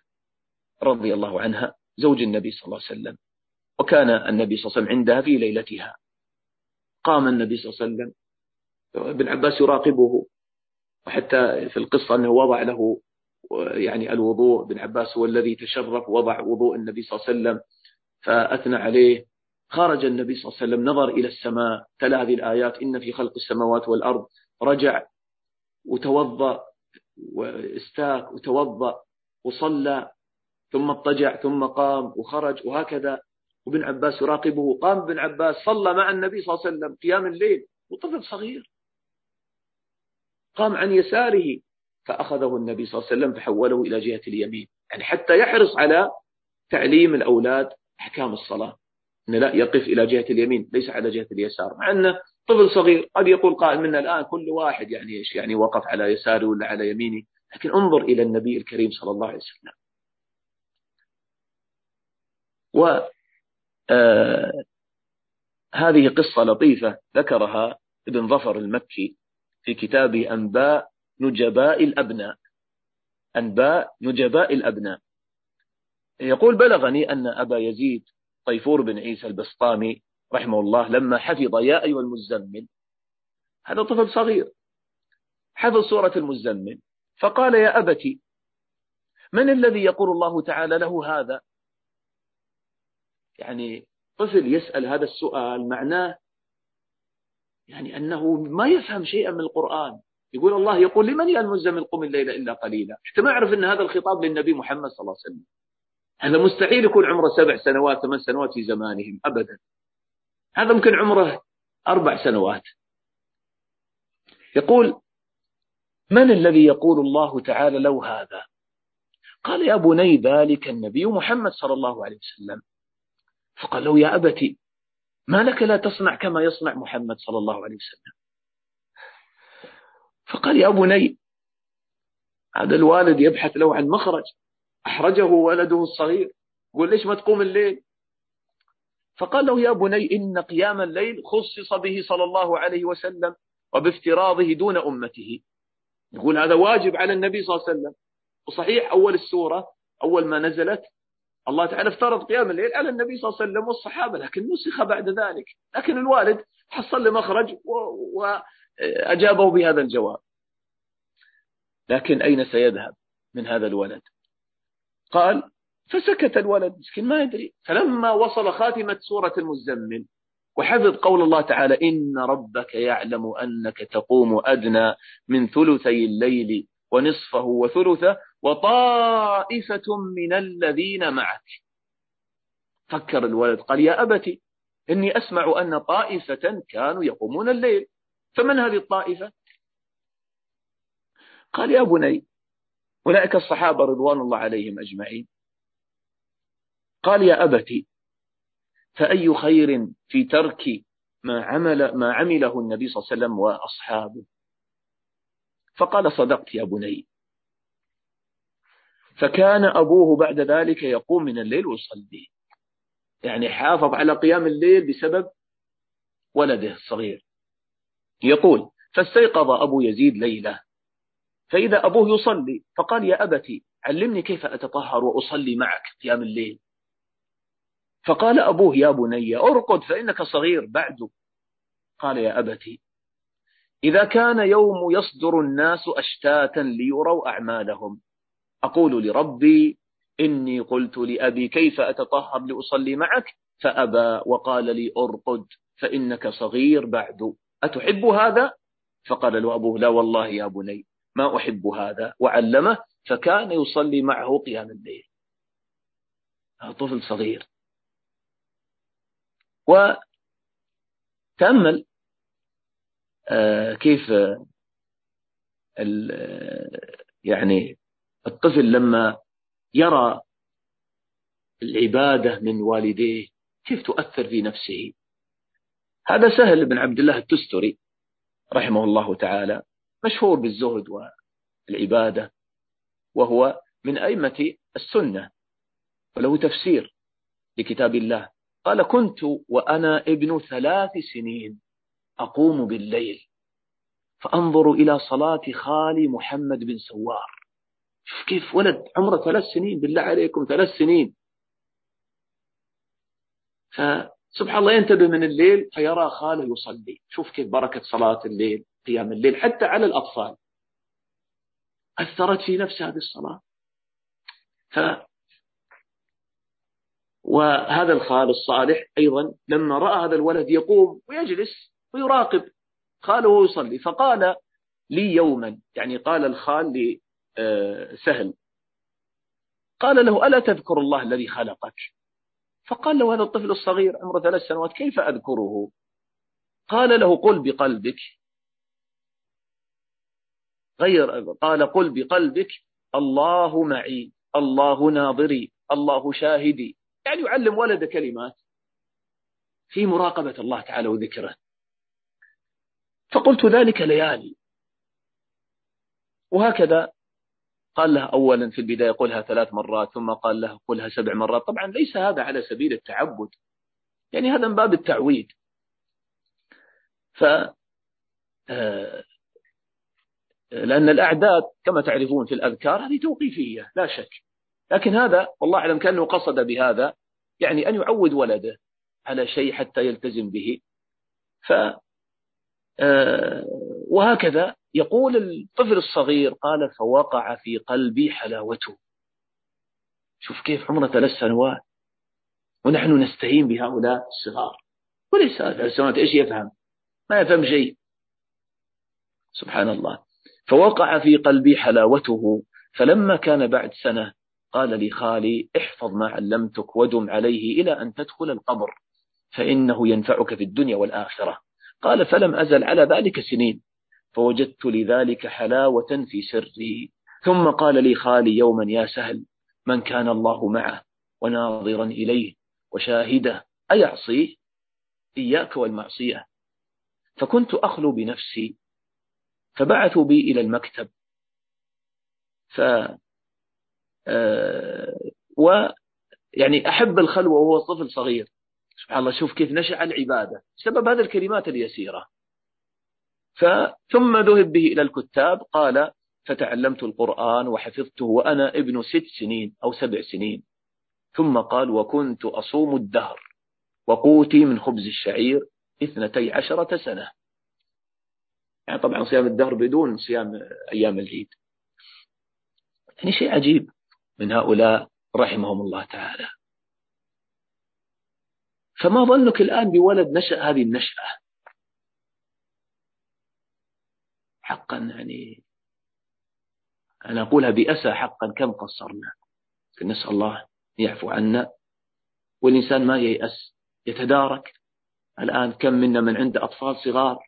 رضي الله عنها زوج النبي صلى الله عليه وسلم وكان النبي صلى الله عليه وسلم عندها في ليلتها. قام النبي صلى الله عليه وسلم. ابن عباس يراقبه وحتى في القصة أنه وضع له يعني الوضوء ابن عباس هو الذي تشرف وضع وضوء النبي صلى الله عليه وسلم فأثنى عليه. خرج النبي صلى الله عليه وسلم نظر إلى السماء تلا هذه الآيات إن في خلق السماوات والأرض. رجع وتوضأ واستاك وتوضأ وصلى ثم اضطجع ثم قام وخرج وهكذا وابن عباس يراقبه. قام ابن عباس صلى مع النبي صلى الله عليه وسلم قيام الليل وطفل صغير. قام عن يساره فأخذه النبي صلى الله عليه وسلم فحوله إلى جهة اليمين. يعني حتى يحرص على تعليم الأولاد أحكام الصلاة. أنه لا يقف إلى جهة اليمين ليس على جهة اليسار. مع أنه طفل صغير قد يقول قائل منا الآن كل واحد يعني إيش يعني وقف على يساره ولا على يمينه. لكن انظر إلى النبي الكريم صلى الله عليه وسلم. آه هذه قصة لطيفة ذكرها ابن ظفر المكي في كتاب أنباء نجباء الأبناء. أنباء نجباء الأبناء. يقول بلغني أن أبا يزيد طيفور بن عيسى البسطامي رحمه الله لما حفظ يا أيها المزمل هذا طفل صغير حفظ سورة المزمل فقال يا أبتي من الذي يقول الله تعالى له هذا؟ يعني طفل يسأل هذا السؤال معناه يعني أنه ما يفهم شيئا من القرآن. يقول الله يقول لمن يا المزمل قم الليل إلا قليلا. حتى ما أعرف أن هذا الخطاب للنبي محمد صلى الله عليه وسلم. هذا مستحيل يكون عمره سبع سنوات ثمان سنوات في زمانهم أبدا. هذا ممكن عمره أربع سنوات. يقول من الذي يقول الله تعالى له هذا؟ قال يا بني ذلك النبي محمد صلى الله عليه وسلم. فقال له يا أبتي ما لك لا تصنع كما يصنع محمد صلى الله عليه وسلم. فقال يا بني هذا الوالد يبحث له عن مخرج أحرجه ولده الصغير يقول ليش ما تقوم الليل؟ فقال له يا بني إن قيام الليل خصص به صلى الله عليه وسلم وبافتراضه دون أمته. يقول هذا واجب على النبي صلى الله عليه وسلم. وصحيح أول السورة أول ما نزلت الله تعالى افترض قيام الليل على النبي صلى الله عليه وسلم والصحابة لكن نسخ بعد ذلك. لكن الوالد حصل له مخرج وأجابه بهذا الجواب. لكن أين سيذهب من هذا الولد؟ قال فسكت الولد مسكين ما يدري. فلما وصل خاتمة سورة المزمل وحفظ قول الله تعالى إن ربك يعلم أنك تقوم أدنى من ثلثي الليل ونصفه وثلثه وطائفة من الذين معك. فكر الولد قال يا أبتي إني أسمع أن طائفة كانوا يقومون الليل. فمن هذه الطائفة؟ قال يا بني أولئك الصحابة رضوان الله عليهم أجمعين. قال يا أبتي فأي خير في ترك ما عمل ما عمله النبي صلى الله عليه وسلم وأصحابه؟ فقال صدقت يا بني فكان أبوه بعد ذلك يقوم من الليل ويصلي. يعني حافظ على قيام الليل بسبب ولده الصغير. يقول فاستيقظ أبو يزيد ليلة. فإذا أبوه يصلي فقال يا أبتي علمني كيف أتطهر وأصلي معك قيام الليل. فقال أبوه يا بني أرقد فإنك صغير بعد. قال يا أبتي إذا كان يوم يصدر الناس أشتاتا ليروا أعمالهم أقول لربي إني قلت لأبي كيف أتطهر لأصلي معك؟ فأبى وقال لي أرقد فإنك صغير بعد. أتحب هذا؟ فقال له أبوه لا والله يا بني ما أحب هذا. وعلمه فكان يصلي معه قيام الليل. طفل صغير. وتأمل آه، كيف يعني الطفل لما يرى العبادة من والديه كيف تؤثر في نفسه؟ هذا سهل بن عبد الله التستري رحمه الله تعالى مشهور بالزهد والعبادة وهو من أئمة السنة وله تفسير لكتاب الله قال كنت وأنا ابن ثلاث سنين أقوم بالليل فأنظر إلى صلاة خالي محمد بن سوار. شوف كيف ولد عمره ثلاث سنين بالله عليكم ثلاث سنين. فسبحان الله ينتبه من الليل فيرى خاله يصلي. شوف كيف بركة صلاة الليل قيام الليل حتى على الأطفال. أثرت في نفس هذه الصلاة. ف وهذا الخال الصالح أيضا لما رأى هذا الولد يقوم ويجلس ويراقب خاله يصلي. فقال لي يوما يعني قال الخال لسهل قال له ألا تذكر الله الذي خلقك؟ فقال له هذا الطفل الصغير عمره ثلاث سنوات كيف أذكره؟ قال له قل بقلبك. غير قال قل بقلبك الله معي الله ناظري الله شاهدي. يعني يعلم ولد كلمات في مراقبة الله تعالى وذكره. فقلت ذلك ليالي. وهكذا قال له أولا في البداية قلها ثلاث مرات ثم قال له قلها سبع مرات. طبعا ليس هذا على سبيل التعبد. يعني هذا من باب التعويد. ف آه، لأن الأعداد كما تعرفون في الأذكار هذه توقيفية لا شك. لكن هذا والله أعلم كأنه قصد بهذا يعني أن يعود ولده على شيء حتى يلتزم به. ف آه، وهكذا يقول الطفل الصغير قال فوقع في قلبي حلاوته. شوف كيف عمره ثلاث سنوات. ونحن نستهين بهؤلاء الصغار. وليس ثلاث سنوات إيش يفهم؟ ما يفهم شيء. سبحان الله. فوقع في قلبي حلاوته فلما كان بعد سنة قال لي خالي احفظ ما علمتك ودم عليه إلى أن تدخل القبر فإنه ينفعك في الدنيا والآخرة. قال فلم أزل على ذلك سنين. فوجدت لذلك حلاوة في سري. ثم قال لي خالي يوما يا سهل من كان الله معه وناظرا إليه وشاهده أيعصيه؟ إياك والمعصية. فكنت أخلو بنفسي فبعثوا بي إلى المكتب. ف آه، و يعني أحب الخلوة وهو طفل صغير. سبحان الله شوف كيف نشأ العبادة. بسبب هذه الكلمات اليسيرة. ثم ذهب به إلى الكتاب قال فتعلمت القرآن وحفظته وأنا ابن ست سنين أو سبع سنين. ثم قال وكنت أصوم الدهر وقوتي من خبز الشعير اثنتي عشرة سنة. يعني طبعا صيام الدهر بدون صيام أيام العيد. يعني شيء عجيب من هؤلاء رحمهم الله تعالى. فما ظنك الآن بولد نشأ هذه النشأة؟ حقا يعني أنا أقولها بأسى حقا كم قصرنا؟ نسأل الله يعفو عنا. والإنسان ما ييأس يتدارك. الآن كم منا من عنده أطفال صغار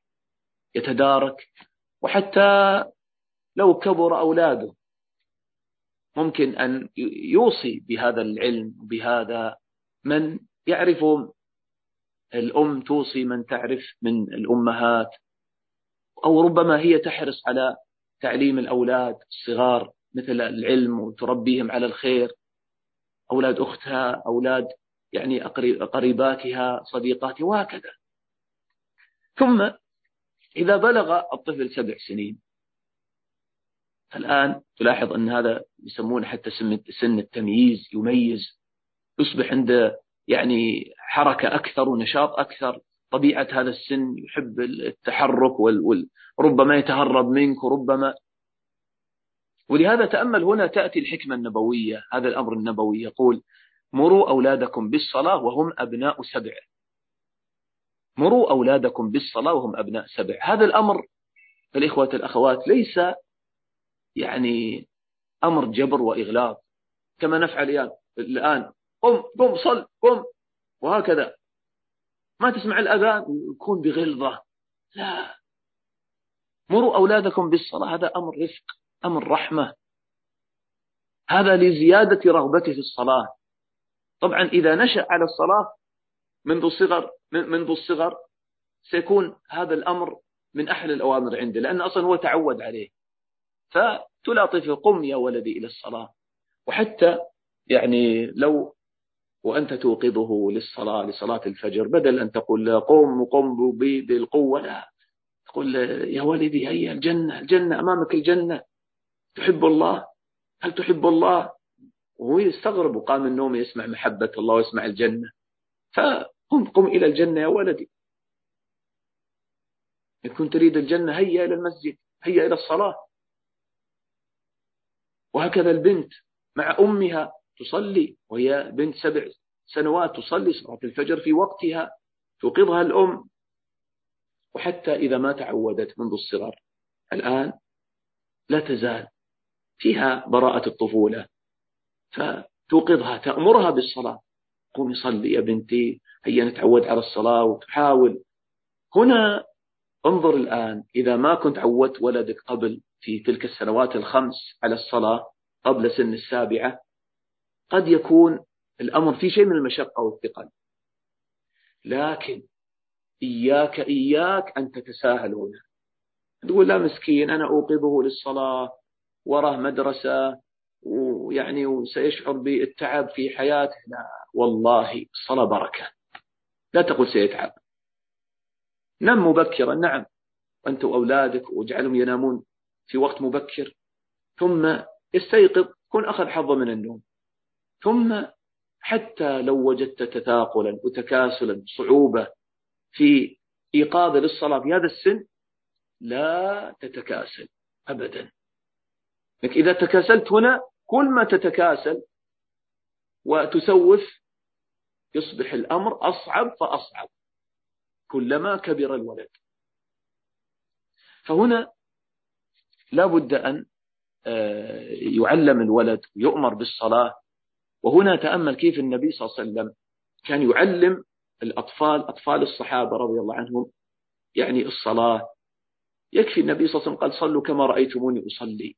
يتدارك. وحتى لو كبر أولاده ممكن أن يوصي بهذا العلم بهذا من يعرف الأم توصي من تعرف من الأمهات. أو ربما هي تحرص على تعليم الأولاد الصغار مثل العلم وتربيهم على الخير أولاد أختها أولاد يعني قريباتها صديقاتها وهكذا. ثم إذا بلغ الطفل سبع سنين الآن تلاحظ أن هذا يسمونه حتى سن التمييز يميز يصبح عنده يعني حركة أكثر ونشاط أكثر. طبيعة هذا السن يحب التحرك وربما يتهرب منك وربما. ولهذا تأمل هنا تأتي الحكمة النبوية هذا الأمر النبوي يقول مروا أولادكم بالصلاة وهم أبناء سبع. مروا أولادكم بالصلاة وهم أبناء سبع. هذا الأمر الإخوة الأخوات ليس يعني أمر جبر وإغلاق كما نفعل الآن. قم قم صل قم وهكذا. ما تسمع الأذان يكون بغلظة. لا. مروا أولادكم بالصلاة هذا أمر رفق أمر رحمة. هذا لزيادة رغبته في الصلاة. طبعا إذا نشأ على الصلاة منذ الصغر منذ الصغر سيكون هذا الأمر من أحلى الأوامر عنده لأن أصلا هو تعود عليه. فتلاطفه قم يا ولدي إلى الصلاة. وحتى يعني لو وأنت توقظه للصلاة لصلاة الفجر بدل أن تقول قم وقم بالقوة لا. تقول يا ولدي هيا الجنة الجنة أمامك الجنة. تحب الله؟ هل تحب الله؟ وهو يستغرب وقام النوم يسمع محبة الله ويسمع الجنة. فقم قم إلى الجنة يا ولدي. إن كنت تريد الجنة هيا إلى المسجد هيا إلى الصلاة. وهكذا البنت مع أمها تصلي وهي بنت سبع سنوات تصلي صلاة الفجر في وقتها توقظها الأم وحتى إذا ما تعودت منذ الصغر. الآن لا تزال فيها براءة الطفولة فتوقظها تأمرها بالصلاة. قومي صلي يا بنتي هيا نتعود على الصلاة وتحاول. هنا انظر الآن إذا ما كنت عودت ولدك قبل في تلك السنوات الخمس على الصلاة قبل سن السابعة قد يكون الأمر في شيء من المشقة والثقل. لكن إياك إياك أن تتساهل هنا. تقول لا مسكين أنا أوقظه للصلاة وراه مدرسة ويعني وسيشعر بالتعب في حياته. لا والله الصلاة بركة. لا تقل سيتعب. نم مبكرا. نعم أنت وأولادك واجعلهم ينامون في وقت مبكر. ثم يستيقظ كن أخذ حظه من النوم. ثم حتى لو وجدت تثاقلا وتكاسلا صعوبة في إيقاظه للصلاة في هذا السن لا تتكاسل أبدا. لك إذا تكاسلت هنا كل ما تتكاسل وتسوف يصبح الأمر أصعب فأصعب كلما كبر الولد. فهنا لا بد أن آه، يعلم الولد يؤمر بالصلاة وهنا تأمل كيف النبي صلى الله عليه وسلم كان يعلم الأطفال أطفال الصحابة رضي الله عنهم يعني الصلاة. يكفي النبي صلى الله عليه وسلم قال صلوا كما رأيتموني أصلي.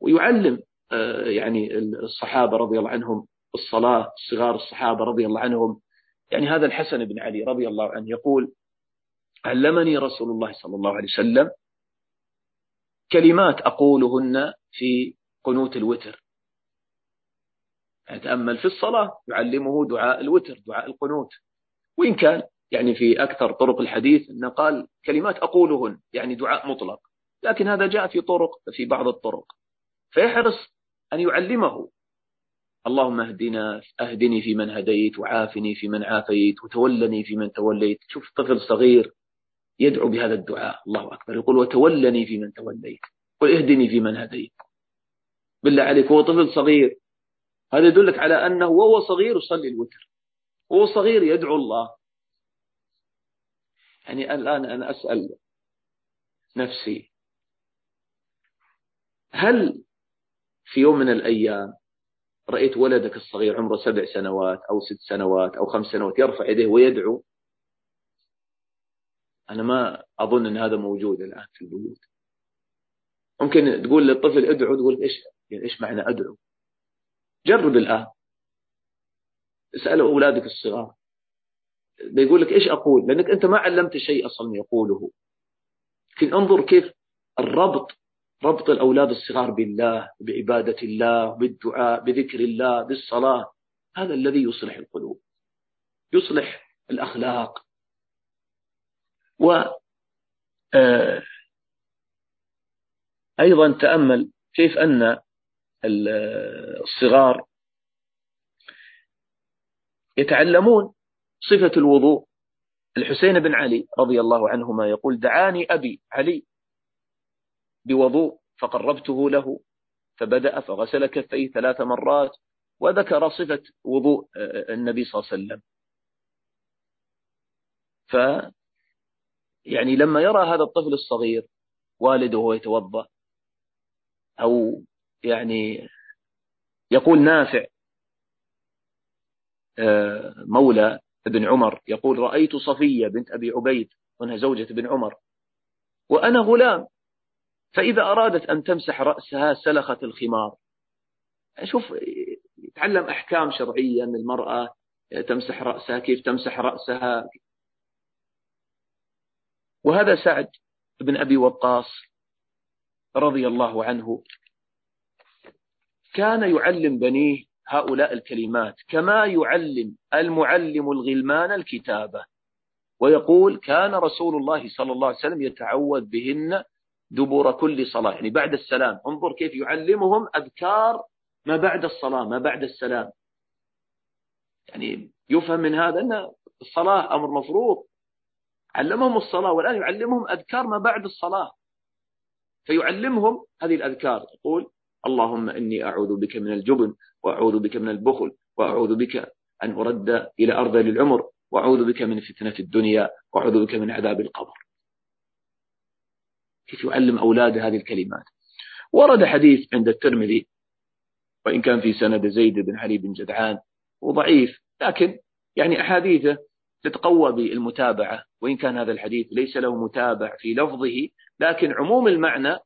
ويعلم آه، يعني الصحابة رضي الله عنهم الصلاة صغار الصحابة رضي الله عنهم. يعني هذا الحسن بن علي رضي الله عنه يقول علمني رسول الله صلى الله عليه وسلم كلمات أقولهن في قنوت الوتر. يتأمل في الصلاة يعلمه دعاء الوتر دعاء القنوت. وإن كان يعني في أكثر طرق الحديث أنه قال كلمات أقولهن يعني دعاء مطلق. لكن هذا جاء في طرق في بعض الطرق. فيحرص أن يعلمه. اللهم اهدنا أهدني في من هديت وعافني في من عافيت وتولني في من توليت. شوف طفل صغير يدعو بهذا الدعاء. الله أكبر. يقول وتولني في من توليت. قل اهدني في من هديت. بالله عليك هو طفل صغير. هذا يدلك على أنه وهو صغير يصلي الوتر. وهو صغير يدعو الله. يعني الآن أنا أسأل نفسي هل في يوم من الأيام رأيت ولدك الصغير عمره سبع سنوات أو ست سنوات أو خمس سنوات يرفع يديه ويدعو؟ أنا ما أظن أن هذا موجود الآن في البيوت. ممكن تقول للطفل ادعو تقول إيش يعني إيش معنى أدعو؟ جرب الآن. اسألوا أولادك الصغار. بيقول لك إيش أقول؟ لأنك أنت ما علمت شيء أصلا يقوله. لكن انظر كيف الربط ربط الأولاد الصغار بالله بعبادة الله بالدعاء بذكر الله بالصلاة. هذا الذي يصلح القلوب يصلح الأخلاق. و آه، أيضا تأمل كيف أن الصغار يتعلمون صفة الوضوء. الحسين بن علي رضي الله عنهما يقول دعاني أبي علي بوضوء فقربته له فبدأ فغسل كفيه ثلاث مرات وذكر صفة وضوء النبي صلى الله عليه وسلم. ف يعني لما يرى هذا الطفل الصغير والده يتوضأ أو يعني يقول نافع آه، مولى ابن عمر يقول رأيت صفية بنت أبي عبيد وأنها زوجة ابن عمر وأنا غلام فإذا أرادت أن تمسح رأسها سلخت الخمار. شوف يتعلم أحكام شرعية أن المرأة تمسح رأسها كيف تمسح رأسها. وهذا سعد بن أبي وقاص رضي الله عنه كان يعلم بنيه هؤلاء الكلمات كما يعلم المعلم الغلمان الكتابة ويقول كان رسول الله صلى الله عليه وسلم يتعوذ بهن دبر كل صلاة. يعني بعد السلام انظر كيف يعلمهم أذكار ما بعد الصلاة ما بعد السلام. يعني يفهم من هذا أن الصلاة أمر مفروض. علمهم الصلاة والآن يعلمهم أذكار ما بعد الصلاة. فيعلمهم هذه الأذكار. يقول اللهم إني أعوذ بك من الجبن وأعوذ بك من البخل وأعوذ بك أن أرد إلى أرض للعمر وأعوذ بك من فتنة الدنيا وأعوذ بك من عذاب القبر. كيف يعلم أولاده هذه الكلمات؟ ورد حديث عند الترمذي وإن كان في سند زيد بن علي بن جدعان وضعيف لكن يعني أحاديثه تتقوى بالمتابعة وإن كان هذا الحديث ليس له متابع في لفظه لكن عموم المعنى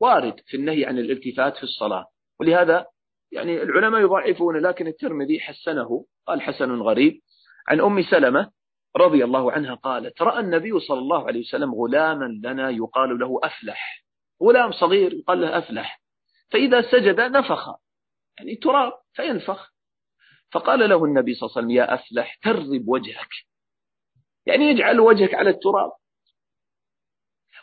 وارد في النهي عن الالتفات في الصلاة. ولهذا يعني العلماء يضعفون لكن الترمذي حسنه. قال حسن غريب. عن أم سلمة رضي الله عنها قالت رأى النبي صلى الله عليه وسلم غلاما لنا يقال له أفلح. غلام صغير يقال له أفلح. فإذا سجد نفخ. يعني تراب فينفخ. فقال له النبي صلى الله عليه وسلم يا أفلح ترب وجهك. يعني يجعل وجهك على التراب.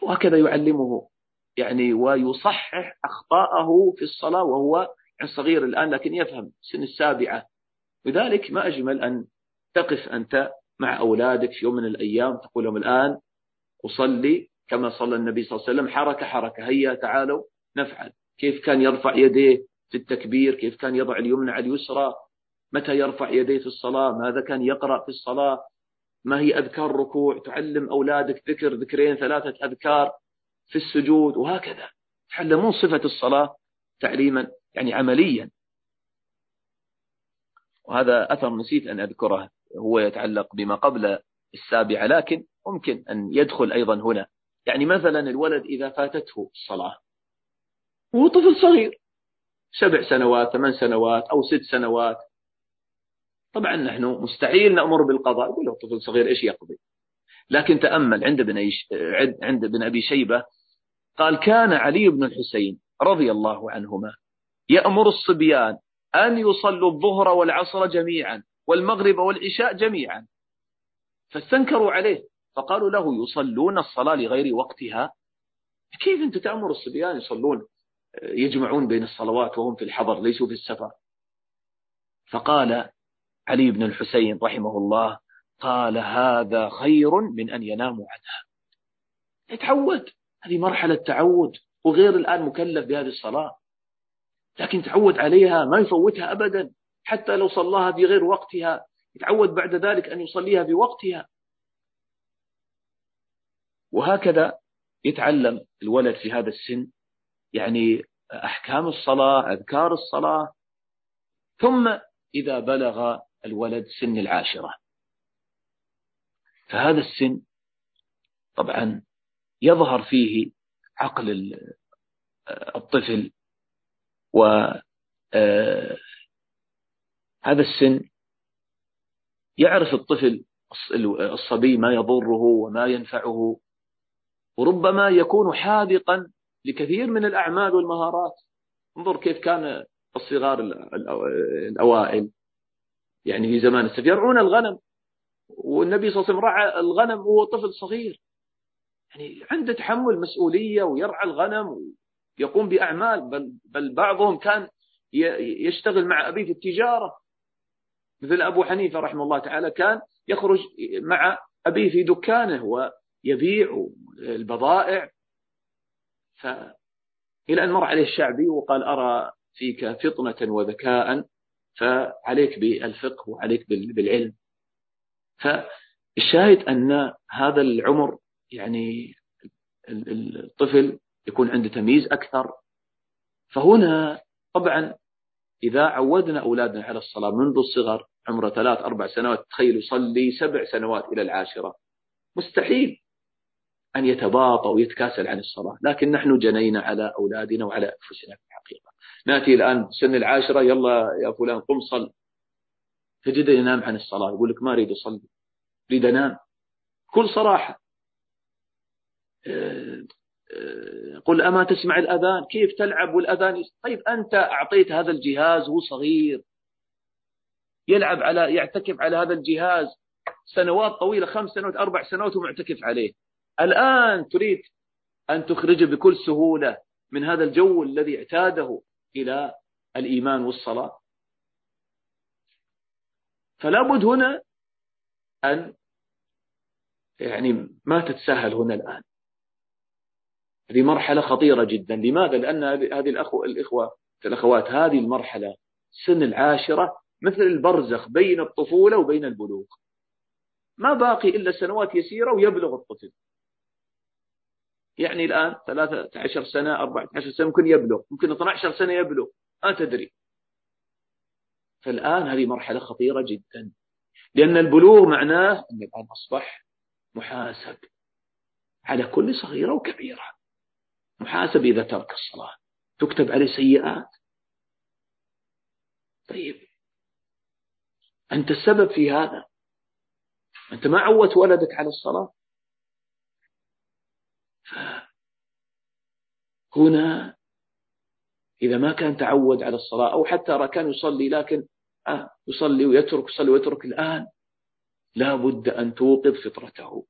وهكذا يعلمه يعني ويصحح أخطاءه في الصلاة وهو يعني صغير الآن لكن يفهم سن السابعة. لذلك ما أجمل أن تقف أنت مع أولادك في يوم من الأيام تقول لهم الآن أصلي كما صلى النبي صلى الله عليه وسلم حركة حركة هيا تعالوا نفعل. كيف كان يرفع يديه في التكبير؟ كيف كان يضع اليمنى على اليسرى؟ متى يرفع يديه في الصلاة؟ ماذا كان يقرأ في الصلاة؟ ما هي أذكار ركوع تعلم أولادك ذكر ذكرين ثلاثة أذكار. في السجود وهكذا. تعلمون صفة الصلاة تعليما يعني عمليا. وهذا أثر نسيت أن أذكره هو يتعلق بما قبل السابعة لكن ممكن أن يدخل أيضا هنا. يعني مثلا الولد إذا فاتته الصلاة وهو طفل صغير سبع سنوات ثمان سنوات أو ست سنوات. طبعا نحن مستحيل نأمر بالقضاء يقول له طفل صغير إيش يقضي؟ لكن تأمل عند ابن عند ابن أبي شيبة قال كان علي بن الحسين رضي الله عنهما يأمر الصبيان أن يصلوا الظهر والعصر جميعا والمغرب والعشاء جميعا. فاستنكروا عليه فقالوا له يصلون الصلاة لغير وقتها؟ كيف أنت تأمر الصبيان يصلون يجمعون بين الصلوات وهم في الحضر ليسوا في السفر؟ فقال علي بن الحسين رحمه الله قال هذا خير من أن يناموا عنها. يتعود. هذه مرحلة تعود وغير الآن مكلف بهذه الصلاة. لكن تعود عليها ما يفوتها أبدا حتى لو صلاها في غير وقتها. يتعود بعد ذلك أن يصليها بوقتها وهكذا يتعلم الولد في هذا السن يعني أحكام الصلاة أذكار الصلاة. ثم إذا بلغ الولد سن العاشرة. فهذا السن طبعا يظهر فيه عقل الطفل و آه، هذا السن يعرف الطفل الصبي ما يضره وما ينفعه وربما يكون حاذقا لكثير من الأعمال والمهارات. انظر كيف كان الصغار الأوائل. يعني في زمان يرعون الغنم والنبي صلى الله عليه وسلم رعى الغنم وهو طفل صغير. يعني عنده تحمل مسؤولية ويرعى الغنم ويقوم بأعمال بل, بل بعضهم كان يشتغل مع أبيه في التجارة. مثل أبو حنيفة رحمه الله تعالى كان يخرج مع أبيه في دكانه ويبيع البضائع. ف إلى أن مر عليه الشعبي وقال أرى فيك فطنة وذكاء فعليك بالفقه وعليك بالعلم. فالشاهد أن هذا العمر يعني الطفل يكون عنده تمييز أكثر. فهنا طبعا إذا عودنا أولادنا على الصلاة منذ الصغر عمره ثلاث أربع سنوات تخيل يصلي سبع سنوات إلى العاشرة. مستحيل أن يتباطأ ويتكاسل عن الصلاة. لكن نحن جنينا على أولادنا وعلى أنفسنا في الحقيقة. نأتي الآن سن العاشرة يلا يا فلان قم صل. تجد ينام عن الصلاة يقول لك ما أريد أصلي. أريد أنام. كل صراحة قل أما تسمع الأذان؟ كيف تلعب والأذان؟ طيب أنت أعطيت هذا الجهاز وهو صغير. يلعب على يعتكف على هذا الجهاز سنوات طويلة خمس سنوات أربع سنوات ومعتكف عليه. الآن تريد أن تخرجه بكل سهولة من هذا الجو الذي اعتاده إلى الإيمان والصلاة. فلا بد هنا أن يعني ما تتساهل هنا الآن. هذه مرحلة خطيرة جدا. لماذا؟ لأن هذه الأخوة الإخوة الأخوات هذه المرحلة سن العاشرة مثل البرزخ بين الطفولة وبين البلوغ. ما باقي إلا سنوات يسيرة ويبلغ الطفل. يعني الآن 13 سنة 14 سنة ممكن يبلغ. ممكن 12 سنة يبلغ. ما تدري. فالآن هذه مرحلة خطيرة جدا. لأن البلوغ معناه أن الآن أصبح محاسب على كل صغيرة وكبيرة. محاسب إذا ترك الصلاة. تكتب عليه سيئات. طيب. أنت السبب في هذا؟ أنت ما عودت ولدك على الصلاة؟ هنا إذا ما كان تعود على الصلاة أو حتى كان يصلي لكن آه يصلي ويترك يصلي ويترك الآن لا بد أن توقظ فطرته.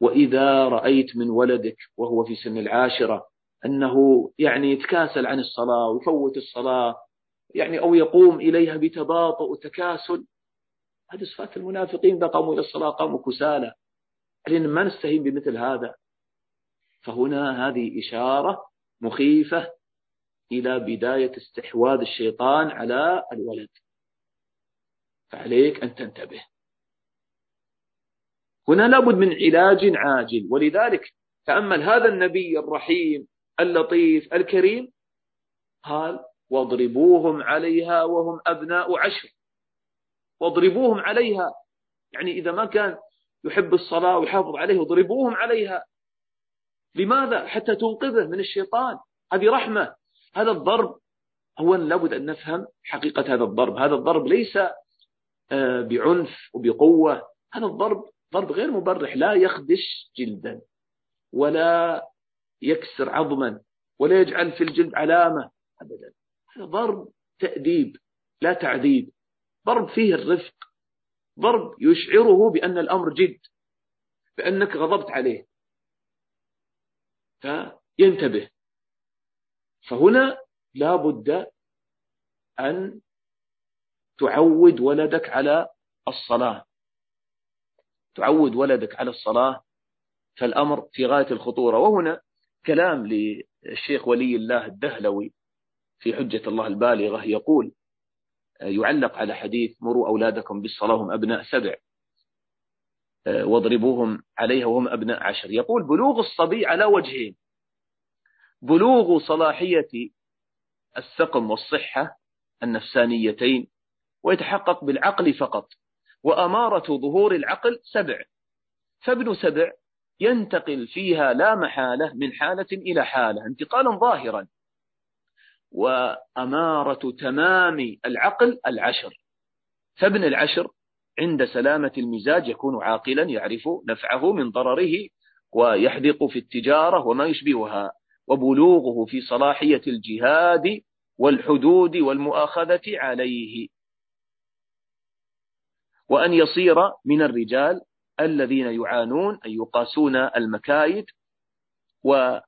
وإذا رأيت من ولدك وهو في سن العاشرة أنه يعني يتكاسل عن الصلاة ويفوت الصلاة يعني أو يقوم إليها بتباطؤ وتكاسل هذه صفات المنافقين إذا قاموا إلى الصلاة قاموا كسالى. علينا ما نستهين بمثل هذا. فهنا هذه إشارة مخيفة إلى بداية استحواذ الشيطان على الولد. فعليك أن تنتبه. هنا لابد من علاج عاجل. ولذلك تأمل هذا النبي الرحيم اللطيف الكريم قال واضربوهم عليها وهم أبناء عشر. واضربوهم عليها. يعني إذا ما كان يحب الصلاة ويحافظ عليه اضربوهم عليها. لماذا؟ حتى تنقذه من الشيطان. هذه رحمة. هذا الضرب. هو لابد أن نفهم حقيقة هذا الضرب. هذا الضرب ليس آه، بعنف وبقوة. هذا الضرب ضرب غير مبرح لا يخدش جلدا ولا يكسر عظما ولا يجعل في الجلد علامة أبدا. هذا ضرب تأديب لا تعذيب. ضرب فيه الرفق. ضرب يشعره بأن الأمر جد بأنك غضبت عليه. فينتبه. فهنا لا بد أن تعود ولدك على الصلاة. تعود ولدك على الصلاة فالأمر في غاية الخطورة. وهنا كلام للشيخ ولي الله الدهلوي في حجة الله البالغة يقول يعلق على حديث مروا أولادكم بالصلاة هم أبناء سبع واضربوهم عليها وهم أبناء عشر. يقول بلوغ الصبي على وجهين بلوغ صلاحية السقم والصحة النفسانيتين ويتحقق بالعقل فقط. وأمارة ظهور العقل سبع. فابن سبع ينتقل فيها لا محالة من حالة إلى حالة انتقالا ظاهرا. وأمارة تمام العقل العشر. فابن العشر عند سلامة المزاج يكون عاقلا يعرف نفعه من ضرره ويحدق في التجارة وما يشبهها وبلوغه في صلاحية الجهاد والحدود والمؤاخذة عليه. وأن يصير من الرجال الذين يعانون أن يقاسون المكايد وقال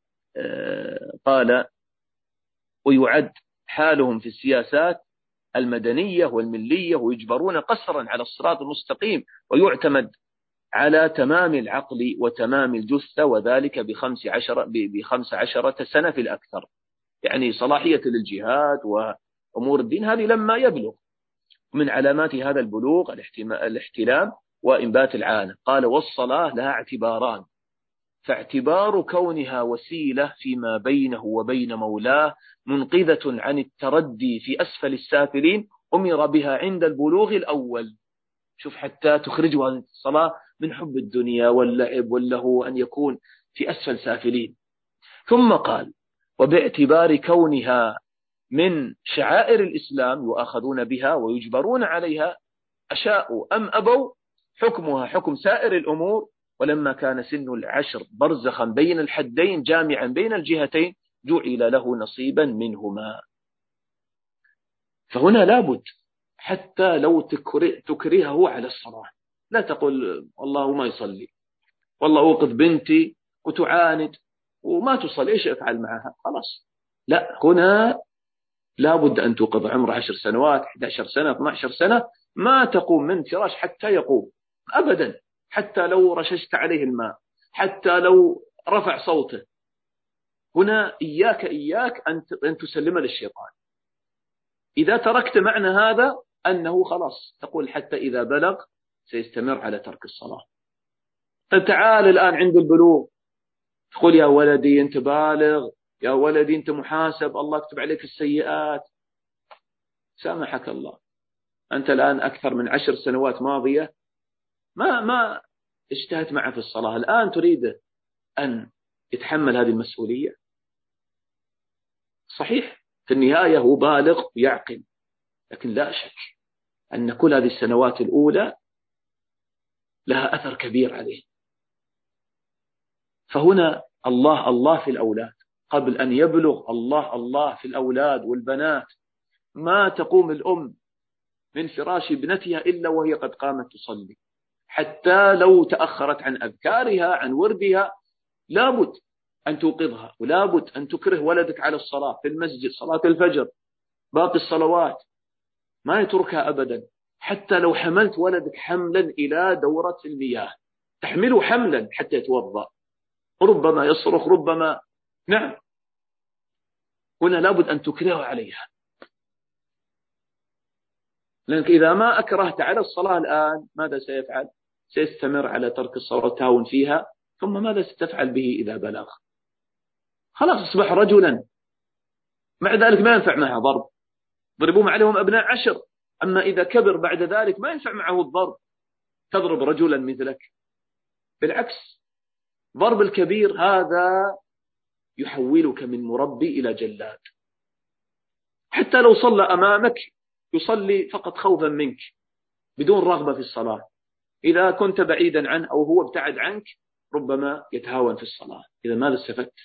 آه، ويعد حالهم في السياسات المدنية والملية ويجبرون قسرا على الصراط المستقيم ويعتمد على تمام العقل وتمام الجثة وذلك بخمس عشرة, بخمس عشرة سنة في الأكثر. يعني صلاحية للجهاد وأمور الدين هذه لما يبلغ. من علامات هذا البلوغ الاحتلام وإنبات العانة قال والصلاة لها اعتباران. فاعتبار كونها وسيلة فيما بينه وبين مولاه منقذة عن التردي في أسفل السافلين أمر بها عند البلوغ الأول. شوف حتى تخرجه هذه الصلاة من حب الدنيا واللعب واللهو أن يكون في أسفل سافلين. ثم قال وباعتبار كونها من شعائر الإسلام يؤاخذون بها ويجبرون عليها أشاءوا أم أبوا؟ حكمها حكم سائر الأمور. ولما كان سن العشر برزخا بين الحدين جامعا بين الجهتين جعل له نصيبا منهما. فهنا لابد حتى لو تكرهه على الصلاة. لا تقول والله ما يصلي والله أوقظ بنتي وتعاند وما تصلي إيش أفعل معها؟ خلاص. لا هنا لابد أن توقظ عمره عشر سنوات 11 سنة 12 سنة ما تقوم من فراش حتى يقوم أبدا حتى لو رششت عليه الماء حتى لو رفع صوته. هنا إياك إياك أن تسلم للشيطان. إذا تركت معنى هذا أنه خلاص تقول حتى إذا بلغ سيستمر على ترك الصلاة. طيب تعال الآن عند البلوغ. تقول يا ولدي أنت بالغ يا ولدي أنت محاسب الله يكتب عليك السيئات. سامحك الله. أنت الآن أكثر من عشر سنوات ماضية ما ما اجتهدت معه في الصلاة. الآن تريد أن يتحمل هذه المسؤولية؟ صحيح في النهاية هو بالغ ويعقل لكن لا شك أن كل هذه السنوات الأولى لها أثر كبير عليه. فهنا الله الله في الأولاد قبل أن يبلغ الله الله في الأولاد والبنات. ما تقوم الأم من فراش ابنتها إلا وهي قد قامت تصلي. حتى لو تأخرت عن أذكارها عن وردها لابد أن توقظها ولابد أن تكره ولدك على الصلاة في المسجد صلاة الفجر باقي الصلوات. ما يتركها أبدا. حتى لو حملت ولدك حملا إلى دورة المياه. تحمله حملا حتى يتوضأ. ربما يصرخ ربما نعم. هنا لابد أن تكرهه عليها. لأنك إذا ما أكرهت على الصلاة الآن ماذا سيفعل؟ سيستمر على ترك الصلاة والتهاون فيها ثم ماذا ستفعل به إذا بلغ؟ خلاص أصبح رجلا. مع ذلك ما ينفع معه ضرب. ضربوهم عليهم أبناء عشر. أما إذا كبر بعد ذلك ما ينفع معه الضرب. تضرب رجلا مثلك. بالعكس ضرب الكبير هذا يحولك من مربي إلى جلاد. حتى لو صلى أمامك يصلي فقط خوفا منك بدون رغبة في الصلاة. إذا كنت بعيدا عنه أو هو ابتعد عنك ربما يتهاون في الصلاة. إذا ماذا استفدت؟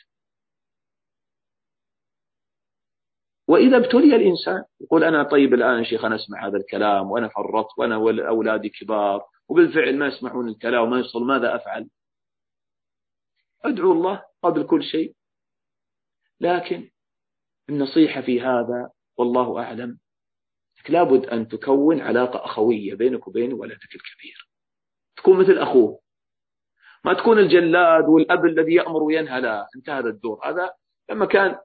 وإذا ابتلي الإنسان يقول أنا طيب الآن يا شيخ أنا أسمع هذا الكلام وأنا فرطت وأنا أولادي كبار وبالفعل ما يسمعون الكلام وما يصل ماذا أفعل؟ أدعو الله قبل كل شيء لكن النصيحة في هذا والله أعلم لابد أن تكون علاقة أخوية بينك وبين ولدك الكبير. تكون مثل أخوه. ما تكون الجلاد والأب الذي يأمر وينهى لا انتهى الدور. هذا لما كان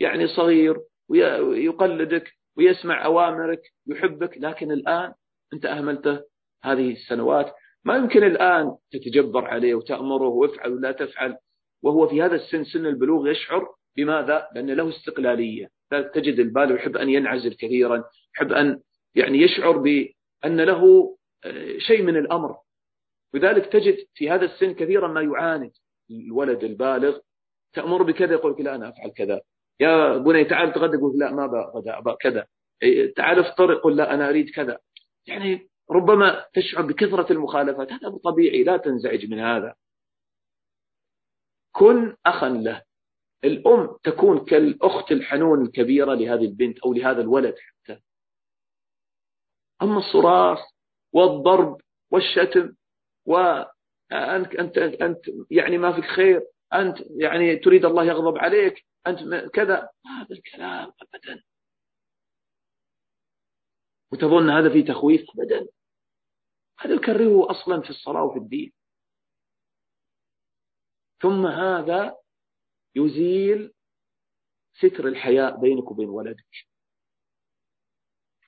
يعني صغير ويقلدك ويسمع أوامرك يحبك لكن الآن أنت أهملته هذه السنوات. ما يمكن الآن تتجبر عليه وتأمره وافعل ولا تفعل وهو في هذا السن سن البلوغ يشعر بماذا؟ لأن له استقلالية. تجد البالغ يحب أن ينعزل كثيرا يحب أن يعني يشعر بأن له آه، شيء من الأمر. لذلك تجد في هذا السن كثيرا ما يعاند. الولد البالغ تأمر بكذا يقول لك لا أنا أفعل كذا. يا بني تعال تغدى يقول لا ما أبا كذا. إيه، تعال افطر يقول لا أنا أريد كذا. يعني ربما تشعر بكثرة المخالفات. هذا طبيعي لا تنزعج من هذا. كن أخا له. الأم تكون كالأخت الحنون الكبيرة لهذه البنت أو لهذا الولد حتى. أما الصراخ والضرب والشتم وأنت أنت أنت يعني ما فيك خير أنت يعني تريد الله يغضب عليك أنت كذا. هذا الكلام أبدا. وتظن هذا في تخويف أبدا. هذا يكرهه أصلا في الصلاة وفي الدين. ثم هذا يزيل ستر الحياء بينك وبين ولدك.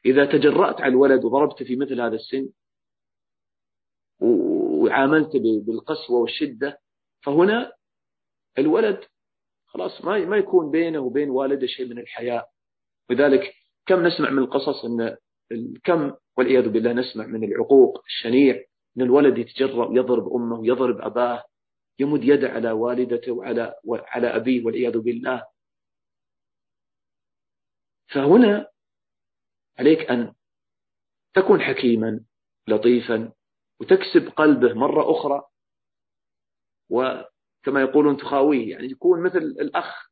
إذا تجرأت على الولد وضربت في مثل هذا السن وعاملت بالقسوة والشدة فهنا الولد خلاص ما ما يكون بينه وبين والده شيء من الحياء. لذلك كم نسمع من القصص إن كم والعياذ بالله نسمع من العقوق الشنيع إن الولد يتجرأ ويضرب أمه ويضرب أباه يمد يده على والدته وعلى على أبيه والعياذ بالله. فهنا عليك أن تكون حكيما لطيفا وتكسب قلبه مرة أخرى. وكما يقولون تخاويه يعني يكون مثل الأخ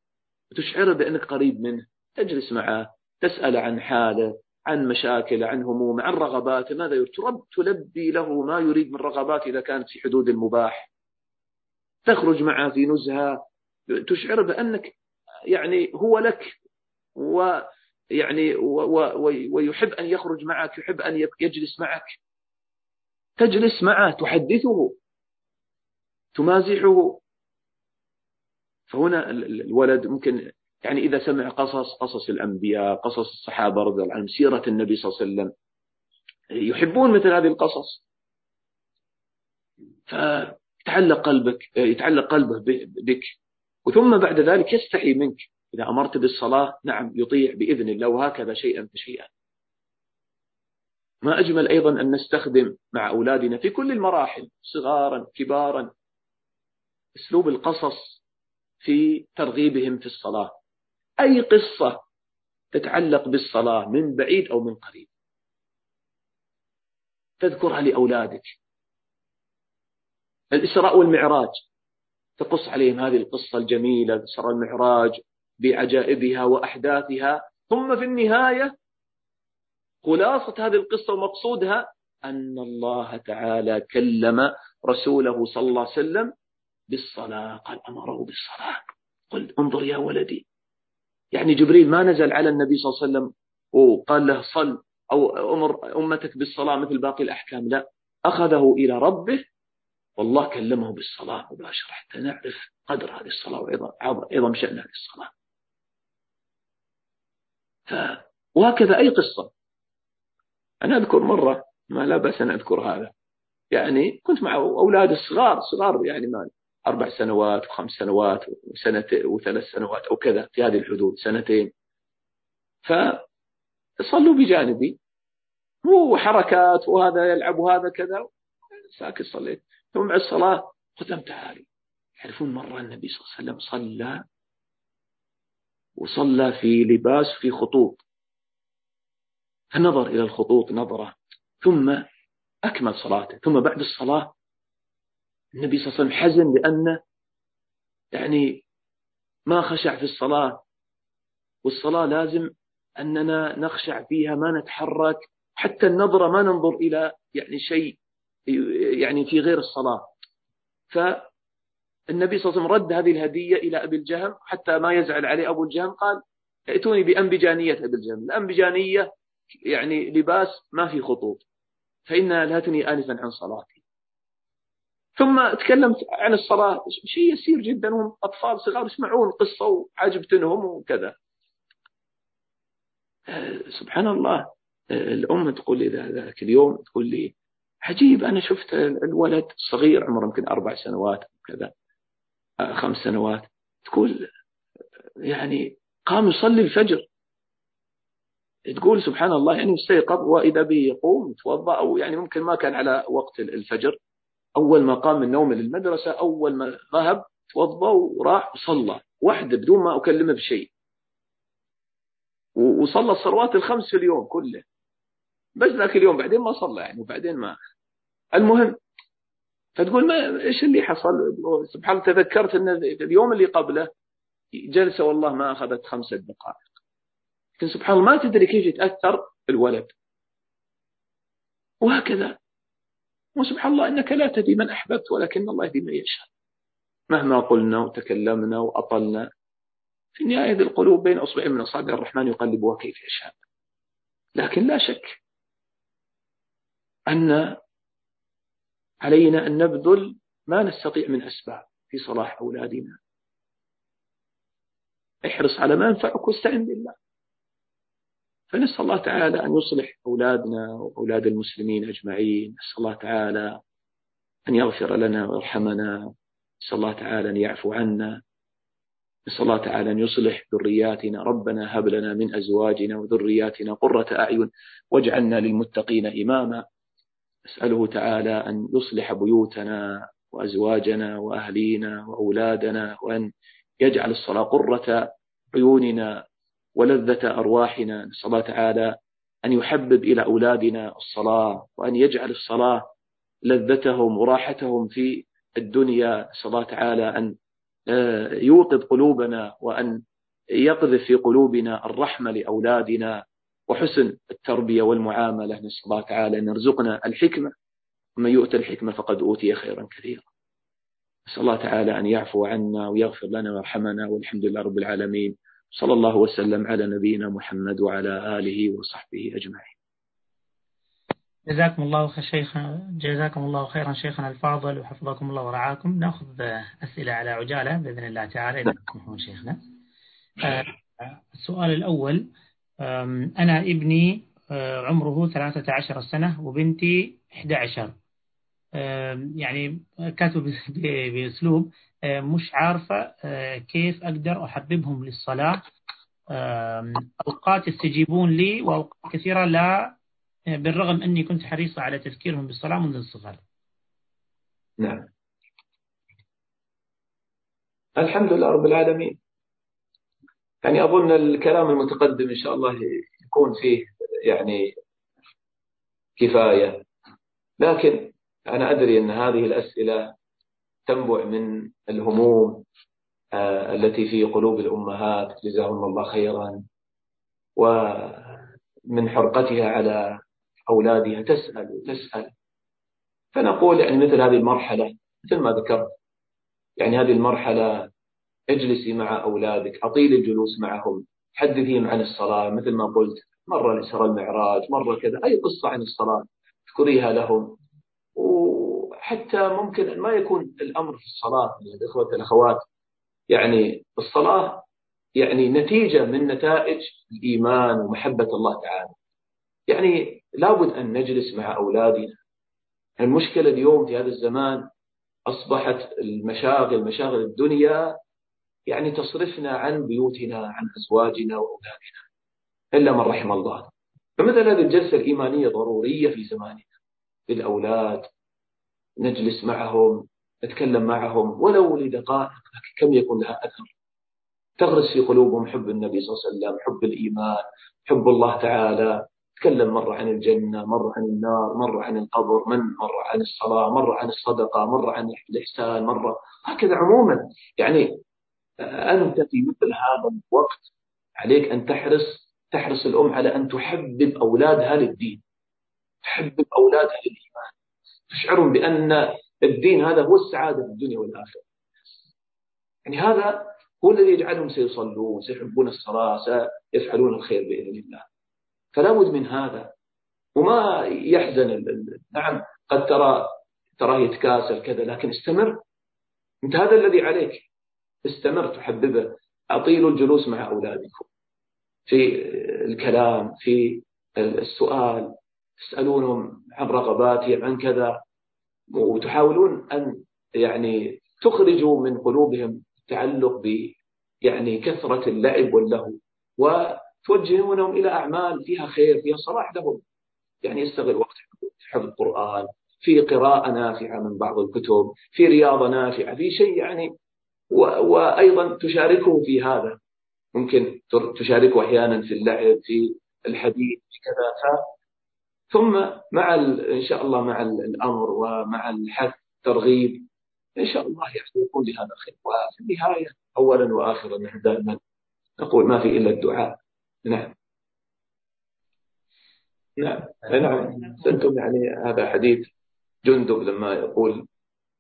وتشعره بأنك قريب منه. تجلس معه تسأل عن حاله عن مشاكله عن همومه عن رغباته. ماذا يريد؟ تلبي له ما يريد من رغبات إذا كانت في حدود المباح. تخرج معه في نزهة تشعره بأنك يعني هو لك ويعني ويحب أن يخرج معك يحب أن يجلس معك. تجلس معه تحدثه تمازحه. فهنا الولد ممكن يعني إذا سمع قصص قصص الأنبياء قصص الصحابة رضي الله عنهم سيرة النبي صلى الله عليه وسلم يحبون مثل هذه القصص. فيتعلق قلبك يتعلق قلبه بك. وثم بعد ذلك يستحي منك. إذا أمرت بالصلاة نعم يطيع بإذن الله وهكذا شيئا فشيئا. ما أجمل أيضا أن نستخدم مع أولادنا في كل المراحل صغارا كبارا أسلوب القصص في ترغيبهم في الصلاة. أي قصة تتعلق بالصلاة من بعيد أو من قريب. تذكرها لأولادك. الإسراء والمعراج. تقص عليهم هذه القصة الجميلة إسراء المعراج بعجائبها وأحداثها. ثم في النهاية خلاصة هذه القصة ومقصودها أن الله تعالى كلم رسوله صلى الله عليه وسلم بالصلاة قال أمره بالصلاة. قل انظر يا ولدي. يعني جبريل ما نزل على النبي صلى الله عليه وسلم وقال له صل أو أمر أمتك بالصلاة مثل باقي الأحكام لا. أخذه إلى ربه والله كلمه بالصلاة مباشرة حتى نعرف قدر هذه الصلاة وعظم شأن هذه الصلاة. ف... وهكذا أي قصة. أنا أذكر مرة ما لا بأس أن أذكر هذا. يعني كنت مع أولاد الصغار صغار يعني ما أربع سنوات وخمس سنوات وسنة وثلاث سنوات أو كذا في هذه الحدود سنتين. فصلوا بجانبي. مو حركات وهذا يلعب وهذا كذا. ساكت صليت. ثم مع الصلاة لهم تعالي يعرفون مرة النبي صلى الله عليه وسلم صلى وصلى في لباس في خطوط. فنظر إلى الخطوط نظرة. ثم أكمل صلاته. ثم بعد الصلاة النبي صلى الله عليه وسلم حزن لأنه يعني ما خشع في الصلاة. والصلاة لازم أننا نخشع فيها ما نتحرك. حتى النظرة ما ننظر إلى يعني شيء يعني في غير الصلاة. النبي صلى الله عليه وسلم رد هذه الهدية إلى أبي الجهم حتى ما يزعل عليه أبو الجهم قال ائتوني بأنبجانية أبي الجهم. الأنبجانية يعني لباس ما في خطوط. فإنها ألهتني آنفا عن صلاتي. ثم تكلمت عن الصلاة. شيء يسير جدا هم أطفال صغار يسمعون قصة وعجبتنهم وكذا. سبحان الله الأم تقول لي ذاك اليوم تقول لي عجيب. أنا شفت الولد صغير عمره يمكن أربع سنوات كذا خمس سنوات. تقول يعني قام يصلي الفجر. تقول سبحان الله يعني مستيقظ وإذا به يقوم يتوضأ أو يعني ممكن ما كان على وقت الفجر. أول ما قام من نومه للمدرسة أول ما ذهب توضأ وراح وصلى. وحده بدون ما أكلمه بشيء. وصلى الصلوات الخمس في اليوم كله. بس ذاك اليوم بعدين ما صلى يعني وبعدين ما. المهم فتقول ما إيش اللي حصل؟ سبحان الله تذكرت إن اليوم اللي قبله جلسة والله ما أخذت خمسة دقائق. لكن سبحان الله ما تدري كيف يتأثر الولد. وهكذا. وسبحان الله إنك لا تدري من أحببت ولكن الله يهدي من يشاء. مهما قلنا وتكلمنا وأطلنا في النهايه القلوب بين أصبعين من أصابع الرحمن يقلبها كيف يشاء. لكن لا شك أن علينا أن نبذل ما نستطيع من أسباب في صلاح أولادنا. احرص على ما ينفعك واستعن بالله. فنسأل الله تعالى أن يصلح أولادنا وأولاد المسلمين أجمعين. نسأل الله تعالى أن يغفر لنا ويرحمنا. نسأل الله تعالى أن يعفو عنا. نسأل الله تعالى أن يصلح ذرياتنا. ربنا هب لنا من أزواجنا وذرياتنا قرة أعين واجعلنا للمتقين إماما. أسأله تعالى أن يصلح بيوتنا وأزواجنا وأهلينا وأولادنا وأن يجعل الصلاة قرة عيوننا ولذة أرواحنا. نسأل الله تعالى أن يحبب إلى أولادنا الصلاة وأن يجعل الصلاة لذتهم وراحتهم في الدنيا. نسأل الله تعالى أن آه، يوقظ قلوبنا وأن يقذف في قلوبنا الرحمة لأولادنا. وحسن التربية والمعاملة. نسأل الله تعالى أن يرزقنا الحكمة ومن يؤتى الحكمة فقد أوتي خيرا كثيرا. نسأل الله تعالى أن يعفو عنا ويغفر لنا ويرحمنا والحمد لله رب العالمين. صلى الله وسلم على نبينا محمد وعلى آله وصحبه أجمعين. جزاكم الله خير شيخنا جزاكم الله خيرا شيخنا الفاضل وحفظكم الله ورعاكم. نأخذ أسئلة على عجالة بإذن الله تعالى. إذا تسمحون شيخنا. آه، السؤال الأول أنا ابني آه، عمره 13 سنة وبنتي 11 يعني كاتب بأسلوب آه، مش عارفة كيف أقدر أحببهم للصلاة. أوقات يستجيبون لي وأوقات كثيرة لا بالرغم أني كنت حريصة على تذكيرهم بالصلاة منذ الصغر. نعم. الحمد لله رب العالمين. يعني أظن الكلام المتقدم إن شاء الله يكون فيه يعني كفاية. لكن أنا أدري أن هذه الأسئلة تنبع من الهموم آه، التي في قلوب الأمهات جزاهم الله خيرا ومن حرقتها على أولادها تسأل وتسأل فنقول يعني مثل هذه المرحلة مثل ما ذكرت يعني هذه المرحلة اجلسي مع أولادك أطيل الجلوس معهم حدثيهم عن الصلاة مثل ما قلت مرة الإسراء المعراج مرة كذا أي قصة عن الصلاة اذكريها لهم. وحتى ممكن ما يكون الأمر في الصلاة يا الإخوة الأخوات يعني الصلاة يعني نتيجة من نتائج الإيمان ومحبة الله تعالى. يعني لابد أن نجلس مع أولادنا. المشكلة اليوم في هذا الزمان أصبحت المشاغل مشاغل الدنيا يعني تصرفنا عن بيوتنا عن أزواجنا وأولادنا إلا من رحم الله. فمثل هذه الجلسة الإيمانية ضرورية في زماننا. للأولاد نجلس معهم نتكلم معهم ولو لدقائق لكن كم يكون لها أثر؟ تغرس في قلوبهم حب النبي صلى الله عليه وسلم حب الإيمان حب الله تعالى. تكلم مرة عن الجنة مرة عن النار مرة عن القبر من؟ مرة عن الصلاة مرة عن الصدقة مرة عن الإحسان مرة. هكذا عموما. يعني أنت في مثل هذا الوقت عليك أن تحرص تحرص الأم على أن تحبب أولادها للدين. تحبب أولادها للإيمان. تشعرهم بأن الدين هذا هو السعادة في الدنيا والآخرة. يعني هذا هو الذي يجعلهم سيصلون سيحبون الصلاة سيفعلون الخير بإذن الله. فلا بد من هذا. وما يحزن نعم قد ترى تراه يتكاسل كذا لكن استمر. أنت هذا الذي عليك. استمر تحببه اطيلوا الجلوس مع أولادكم. في الكلام في السؤال تسألونهم عن رغباتهم عن كذا. وتحاولون أن يعني تخرجوا من قلوبهم تعلق ب يعني كثرة اللعب واللهو. وتوجهونهم إلى أعمال فيها خير فيها صلاح لهم. يعني يستغل وقت حفظ القرآن في قراءة نافعة من بعض الكتب في رياضة نافعة في شيء يعني وأيضا تشاركه في هذا. ممكن تشاركه أحيانا في اللعب في الحديث في كذا. ف ثم مع إن شاء الله مع الأمر ومع الحث ترغيب إن شاء الله يعني يكون لهذا خير وفي النهاية أولا وآخرا نحن دائما نقول ما في إلا الدعاء. نعم. نعم. نعم. سنتم يعني هذا حديث جندب لما يقول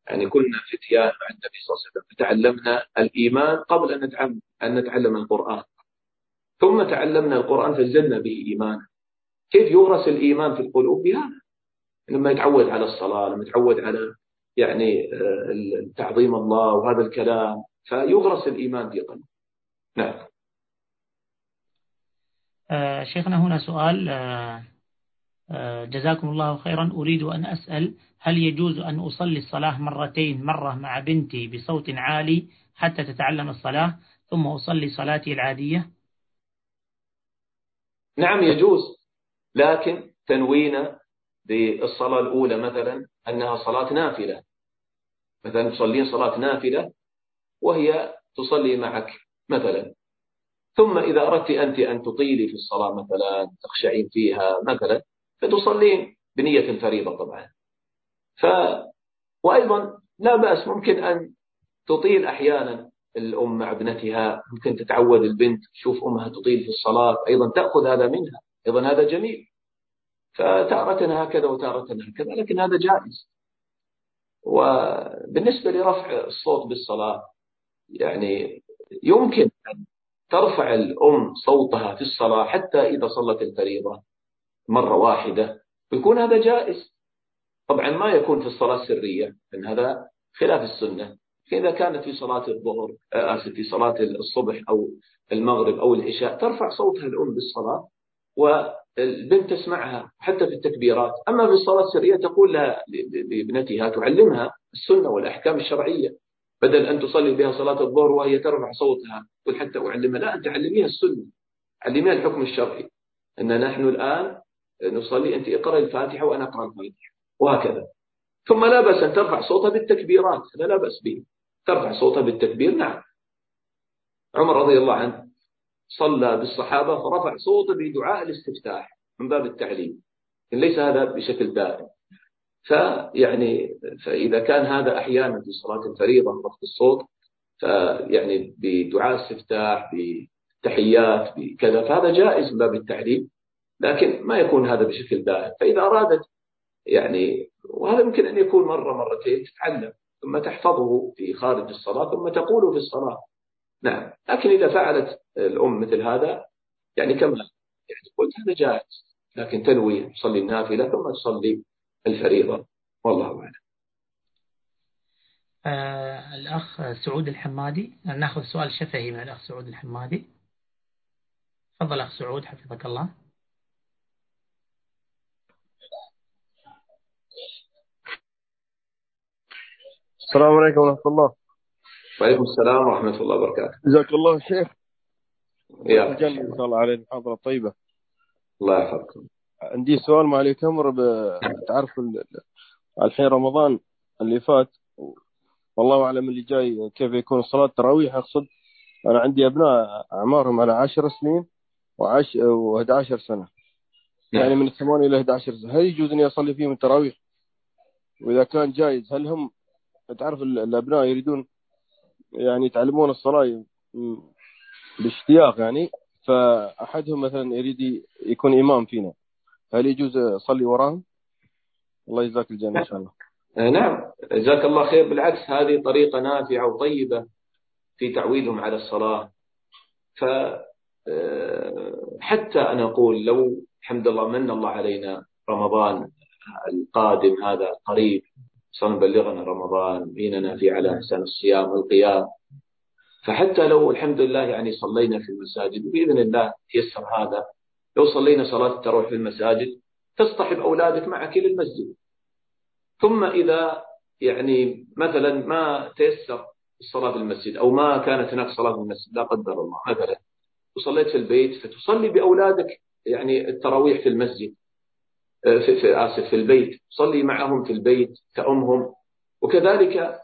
يعني كنا فتيان مع النبي صلى الله عليه وسلم. فتعلمنا الإيمان قبل أن نتعلم أن نتعلم القرآن. ثم تعلمنا القرآن فزدنا به إيمانا. كيف يغرس الإيمان في القلوب؟ بهذا. لما يتعود على الصلاة لما يتعود على يعني آه، تعظيم الله وهذا الكلام فيغرس الإيمان في قلبه. نعم. آه شيخنا هنا سؤال آه جزاكم الله خيرا. أريد أن أسأل هل يجوز أن أصلي الصلاة مرتين مرة مع بنتي بصوت عالي حتى تتعلم الصلاة ثم أصلي صلاتي العادية؟ نعم يجوز. لكن تنوين بالصلاة الأولى مثلا أنها صلاة نافلة. مثلا تصلين صلاة نافلة وهي تصلي معك مثلا. ثم إذا أردت أنت أن تطيلي في الصلاة مثلا تخشعين فيها مثلا فتصلين بنية الفريضة طبعا. ف وأيضا لا بأس ممكن أن تطيل أحيانا الأم مع ابنتها ممكن تتعود البنت تشوف أمها تطيل في الصلاة أيضا تأخذ هذا منها أيضا هذا جميل. فتارة هكذا وتارة هكذا لكن هذا جائز. وبالنسبة لرفع الصوت بالصلاة يعني يمكن أن ترفع الأم صوتها في الصلاة حتى إذا صلت الفريضة. مرة واحدة ويكون هذا جائز. طبعا ما يكون في الصلاة السرية لأن هذا خلاف السنة. إذا كانت في صلاة الظهر آه، آسف في صلاة الصبح أو المغرب أو العشاء ترفع صوتها الأم بالصلاة والبنت تسمعها حتى في التكبيرات. أما في الصلاة السرية تقول لها لابنتها تعلمها السنة والأحكام الشرعية بدل أن تصلي بها صلاة الظهر وهي ترفع صوتها قل حتى أعلمها. لا أنت علميها السنة علميها الحكم الشرعي. أن نحن الآن نصلي أنت اقرأ الفاتحة وأنا أقرأ الفاتحة وهكذا. ثم لا بأس أن ترفع صوتها بالتكبيرات هذا لا بأس به. ترفع صوتها بالتكبير نعم. عمر رضي الله عنه صلى بالصحابة فرفع صوته بدعاء الاستفتاح من باب التعليم ليس هذا بشكل دائم. فيعني فإذا كان هذا أحيانا في صلاة الفريضة رفع الصوت فيعني بدعاء استفتاح بتحيات بكذا فهذا جائز من باب التعليم. لكن ما يكون هذا بشكل دائم. فإذا أرادت يعني وهذا يمكن أن يكون مرة مرتين تتعلم ثم تحفظه في خارج الصلاة ثم تقوله في الصلاة. نعم. لكن إذا فعلت الأم مثل هذا يعني كما يعني قلت هذا جائز. لكن تنوي تصلي النافلة ثم تصلي الفريضة. والله أعلم. آه الأخ سعود الحمادي. ناخذ سؤال شفهي من الأخ سعود الحمادي. تفضل أخ سعود حفظك الله. السلام عليكم ورحمة الله. وعليكم السلام ورحمة الله وبركاته. جزاك الله شيخ يا الجنة إن شاء الله على المحاضرة طيبة الله يحفظكم. عندي سؤال ما عليك أمر تعرف الحين رمضان اللي فات والله أعلم اللي جاي كيف يكون صلاة التراويح أقصد. أنا عندي أبناء أعمارهم على عشر سنين وعش و11 سنة. نعم. يعني من الثمانية إلى 11 سنة. هل يجوز أني أصلي فيهم التراويح؟ وإذا كان جايز هل هم تعرف الأبناء يريدون يعني يتعلمون الصلاة باشتياق يعني فأحدهم مثلا يريد يكون إمام فينا. هل يجوز أصلي وراهم؟ الله يجزاك الجنة إن شاء الله. آه، نعم. جزاك الله خير. بالعكس هذه طريقة نافعة وطيبة في تعويدهم على الصلاة. ف حتى أنا أقول لو الحمد لله من الله علينا رمضان القادم هذا قريب سنبلغنا رمضان بيننا في على أحسن الصيام والقيام فحتى لو الحمد لله يعني صلينا في المساجد وبإذن الله يسر هذا. لو صلينا صلاة التراويح في المساجد تصطحب أولادك معك إلى المسجد. ثم إذا يعني مثلا ما تيسر الصلاة في المسجد أو ما كانت هناك صلاة في المسجد لا قدر الله مثلا وصليت في البيت فتصلي بأولادك يعني التراويح في المسجد. في, في آسف في البيت. صلي معهم في البيت تأمهم وكذلك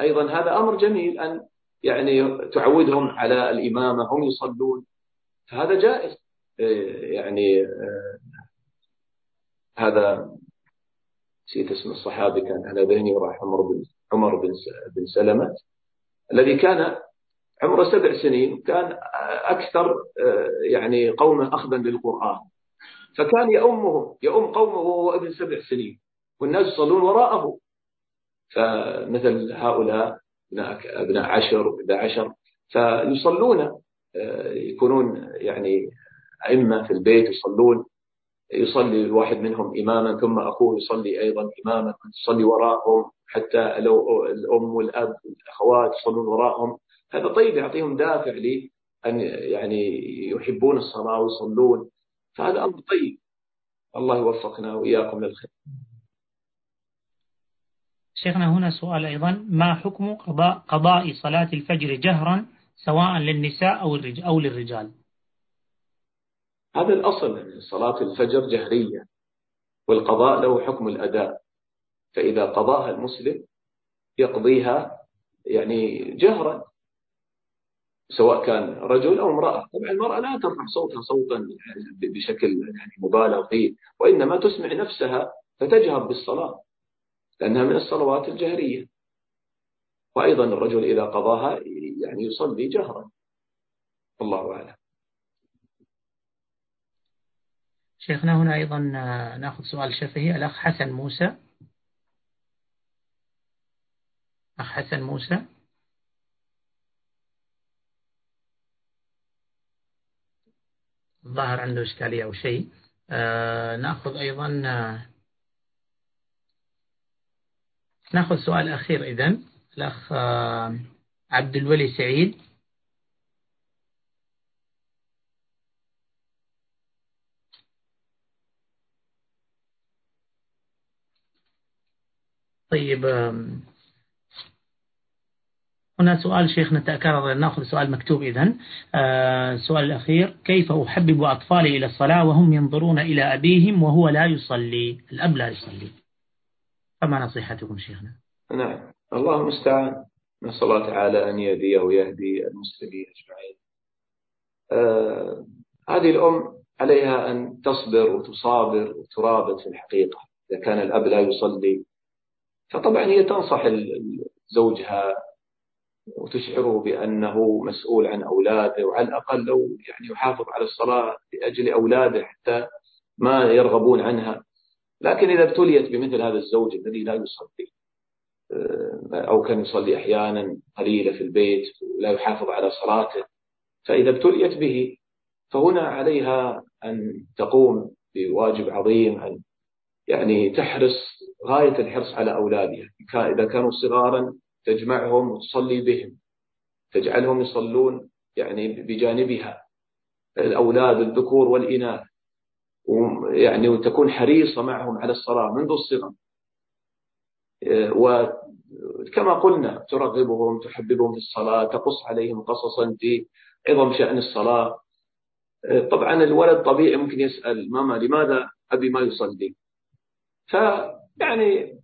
أيضا هذا أمر جميل أن يعني تعودهم على الإمامة هم يصلون. فهذا جائز. آه، يعني آه، هذا نسيت اسم الصحابي كان على ذهني وراح عمر بن عمر بن بن سلمة الذي كان عمره سبع سنين كان أكثر يعني قومه أخذا للقرآن. فكان يؤمهم يؤم قومه وهو ابن سبع سنين والناس يصلون وراءه. فمثل هؤلاء أبناء عشر وإحدى عشر فيصلون يكونون يعني أئمة في البيت يصلون. يصلي الواحد منهم إماما ثم أخوه يصلي أيضا إماما يصلي وراءهم حتى لو الأم والأب والأخوات يصلون وراءهم. هذا طيب يعطيهم دافع لي أن يعني يحبون الصلاة ويصلون. فهذا أمر طيب. الله يوفقنا وإياكم للخير. شيخنا هنا سؤال أيضا. ما حكم قضاء, قضاء صلاة الفجر جهرا سواء للنساء أو, أو للرجال؟ هذا الأصل صلاة الفجر جهرية والقضاء له حكم الأداء. فإذا قضاها المسلم يقضيها يعني جهرا. سواء كان رجل أو امرأة. طبعا المرأة لا ترفع صوتها صوتا بشكل يعني مبالغ فيه وإنما تسمع نفسها فتجهر بالصلاة لأنها من الصلوات الجهرية. وأيضا الرجل إذا قضاها يعني يصلي جهرا. الله أعلم. شيخنا هنا أيضا نأخذ سؤال شفهي. الأخ حسن موسى. أخ حسن موسى. ظاهر عنده إشكالية أو شيء. آه نأخذ أيضا آه نأخذ سؤال أخير إذن الأخ آه عبد الولي سعيد. طيب هنا سؤال شيخنا تكرر نأخذ سؤال مكتوب آه السؤال الأخير كيف أحبب أطفالي إلى الصلاة وهم ينظرون إلى أبيهم وهو لا يصلي؟ الأب لا يصلي. فما نصيحتكم شيخنا؟ نعم. الله المستعان. نسأل الله تعالى أن يهديه ويهدي المسلمين أجمعين. آه هذه الأم عليها أن تصبر وتصابر وترابط في الحقيقة. إذا كان الأب لا يصلي فطبعا هي تنصح زوجها وتشعره بأنه مسؤول عن أولاده وعلى الأقل لو يعني يحافظ على الصلاة لأجل أولاده حتى ما يرغبون عنها. لكن إذا ابتليت بمثل هذا الزوج الذي لا يصلي آه، أو كان يصلي أحيانا قليلة في البيت ولا يحافظ على صلاته فإذا ابتليت به فهنا عليها أن تقوم بواجب عظيم أن يعني تحرص غاية الحرص على أولادها. إذا كانوا صغارا تجمعهم وتصلي بهم. تجعلهم يصلون يعني بجانبها. الأولاد الذكور والإناث. ويعني وتكون حريصة معهم على الصلاة منذ الصغر. وكما قلنا ترغبهم تحببهم في الصلاة تقص عليهم قصصا في عظم شأن الصلاة. طبعا الولد طبيعي ممكن يسأل ماما لماذا أبي ما يصلي؟ فيعني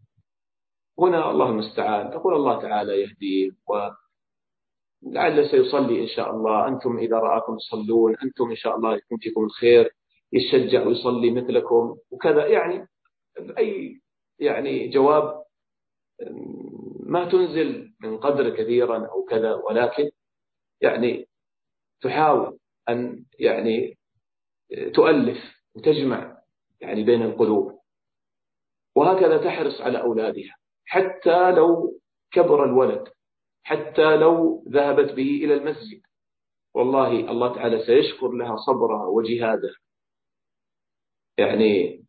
هنا الله المستعان. تقول الله تعالى يهديه ولعل سيصلي إن شاء الله. أنتم إذا رآكم تصلون أنتم إن شاء الله يكون فيكم الخير. يشجع ويصلي مثلكم. وكذا يعني أي يعني جواب ما تنزل من قدر كثيرا أو كذا ولكن يعني تحاول أن يعني تؤلف وتجمع يعني بين القلوب. وهكذا تحرص على أولادها. حتى لو كبر الولد حتى لو ذهبت به إلى المسجد. والله الله تعالى سيشكر لها صبرها وجهادها. يعني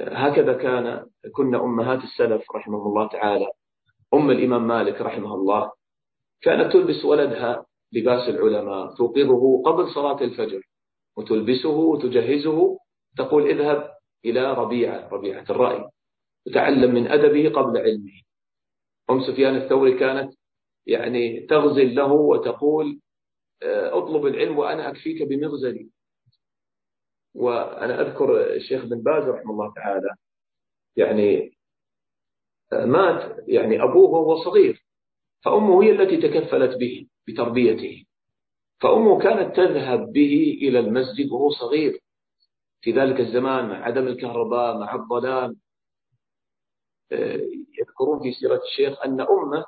هكذا كان كنا أمهات السلف رحمه الله تعالى. أم الإمام مالك رحمه الله كانت تلبس ولدها لباس العلماء توقظه قبل صلاة الفجر وتلبسه وتجهزه تقول اذهب إلى ربيعة ربيعة الرأي. وتعلم من أدبه قبل علمه. أم سفيان الثوري كانت يعني تغزل له وتقول آه، أطلب العلم وأنا أكفيك بمغزلي. وأنا أذكر الشيخ بن باز رحمه الله تعالى يعني آه، مات يعني أبوه وهو صغير فأمه هي التي تكفلت به بتربيته. فأمه كانت تذهب به إلى المسجد وهو صغير. في ذلك الزمان مع عدم الكهرباء مع الظلام يذكرون في سيرة الشيخ أن أمة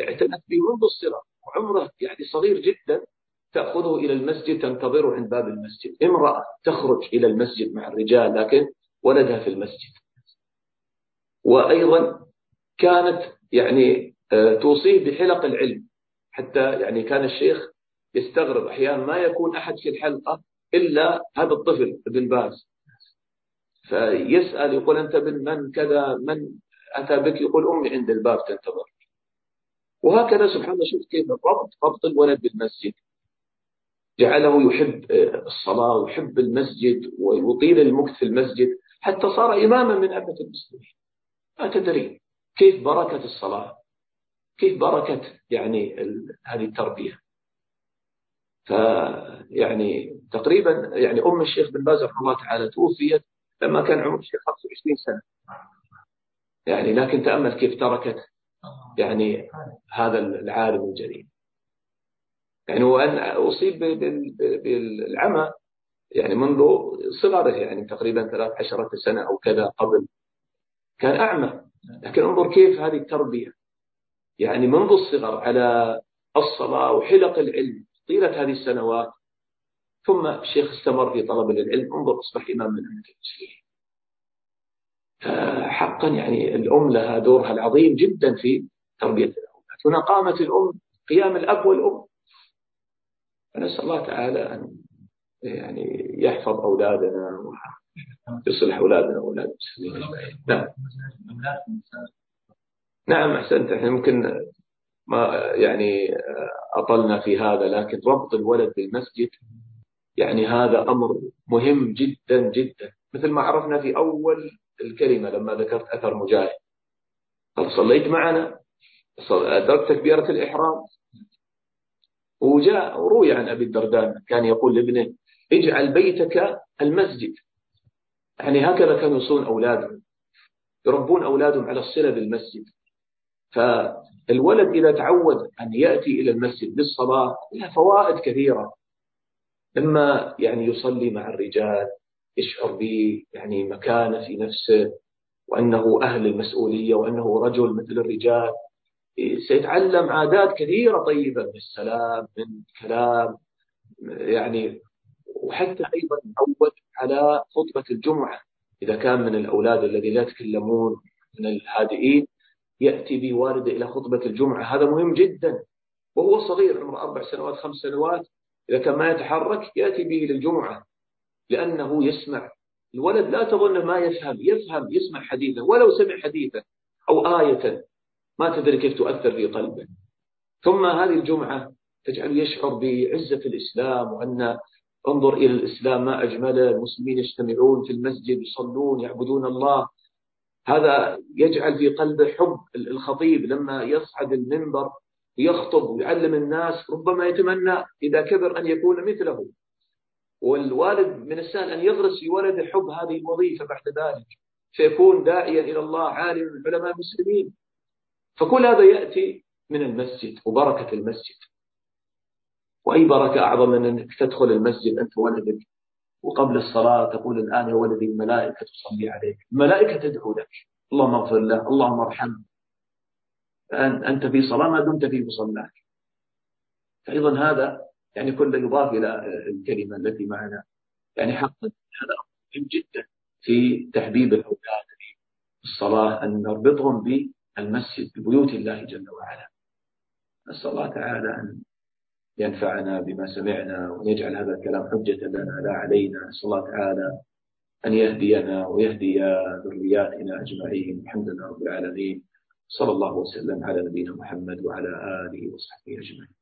اعتنت به منذ الصغر وعمرة يعني صغير جدا تأخذه إلى المسجد تنتظره عند باب المسجد. امرأة تخرج إلى المسجد مع الرجال لكن ولدها في المسجد. وأيضا كانت يعني آه، توصيه بحلق العلم. حتى يعني كان الشيخ يستغرب أحيانا ما يكون أحد في الحلقة إلا هذا الطفل ابن باز فيسأل يقول أنت ابن من كذا من أتى بك يقول أمي عند الباب تنتظر. وهكذا سبحان الله شوف كيف ربط ربط الولد بالمسجد. جعله يحب الصلاة ويحب المسجد ويطيل المكث في المسجد حتى صار إماما من أئمة المسلمين. ما تدري كيف بركة الصلاة؟ كيف بركة يعني هذه التربية؟ فيعني تقريبا يعني أم الشيخ بن باز رحمه الله تعالى توفيت لما كان عمر الشيخ 25 سنة. يعني لكن تأمل كيف تركت يعني هذا العالم الجليل. يعني وأن أصيب بالعمى يعني منذ صغره يعني تقريبا 13 سنة أو كذا قبل كان أعمى. لكن انظر كيف هذه التربية. يعني منذ الصغر على الصلاة وحلق العلم طيلة هذه السنوات ثم الشيخ استمر في طلب العلم. انظر أصبح إمام من أئمة المسلمين. حقا يعني الأم لها دورها العظيم جدا في تربية الأولاد. هنا قامت الأم قيام الأب والأم. فنسأل الله تعالى أن يعني يحفظ أولادنا ويصلح أولادنا وأولاد المسلمين. نعم. نعم أحسنت. إحنا ممكن ما يعني أطلنا في هذا لكن ربط الولد بالمسجد يعني هذا أمر مهم جدا جدا. مثل ما عرفنا في أول الكلمة لما ذكرت أثر مجاهد. قال صليت معنا أدركت تكبيرة الإحرام. وجاء وروي عن أبي الدرداء كان يقول لابنه اجعل بيتك المسجد. يعني هكذا كانوا يصون أولادهم يربون أولادهم على الصلة بالمسجد. فالولد إذا تعود أن يأتي إلى المسجد للصلاة لها فوائد كثيرة. إما يعني يصلي مع الرجال يشعر ب يعني مكانة في نفسه وأنه أهل المسؤولية وأنه رجل مثل الرجال. سيتعلم عادات كثيرة طيبة من السلام من الكلام يعني وحتى أيضا يعود على خطبة الجمعة. إذا كان من الأولاد الذين لا يتكلمون من الهادئين يأتي به والده إلى خطبة الجمعة. هذا مهم جدا. وهو صغير عمره أربع سنوات خمس سنوات. إذا كان ما يتحرك يأتي به للجمعة. لأنه يسمع. الولد لا تظن ما يفهم يفهم يسمع حديثه ولو سمع حديثه أو آية ما تدري كيف تؤثر في قلبه. ثم هذه الجمعة تجعله يشعر بعزة الإسلام وأن انظر إلى الإسلام ما أجمله المسلمين يجتمعون في المسجد يصلون يعبدون الله. هذا يجعل في قلبه حب الخطيب لما يصعد المنبر يخطب ويعلم الناس ربما يتمنى إذا كبر أن يكون مثله. والوالد من السهل أن يغرس في ولده حب هذه الوظيفة بعد ذلك فيكون داعيا إلى الله عالم من علماء المسلمين. فكل هذا يأتي من المسجد وبركة المسجد. وأي بركة أعظم من أنك تدخل المسجد أنت ولدك وقبل الصلاة تقول الآن يا ولدي الملائكة تصلي عليك. الملائكة تدعو لك. اللهم اغفر له اللهم ارحمه. أنت في صلاة ما دمت في مصلاك. فأيضا هذا يعني كله يضاف إلى الكلمة التي معنا. يعني حقا هذا مهم جدا في تحبيب الأولاد في الصلاة أن نربطهم بالمسجد ببيوت الله جل وعلا. نسأل الله تعالى أن ينفعنا بما سمعنا وأن يجعل هذا الكلام حجة لنا لا علينا. نسأل الله تعالى أن يهدينا ويهدي ذرياتنا أجمعين. الحمد لله رب العالمين. صلى الله وسلم على نبينا محمد وعلى آله وصحبه أجمعين.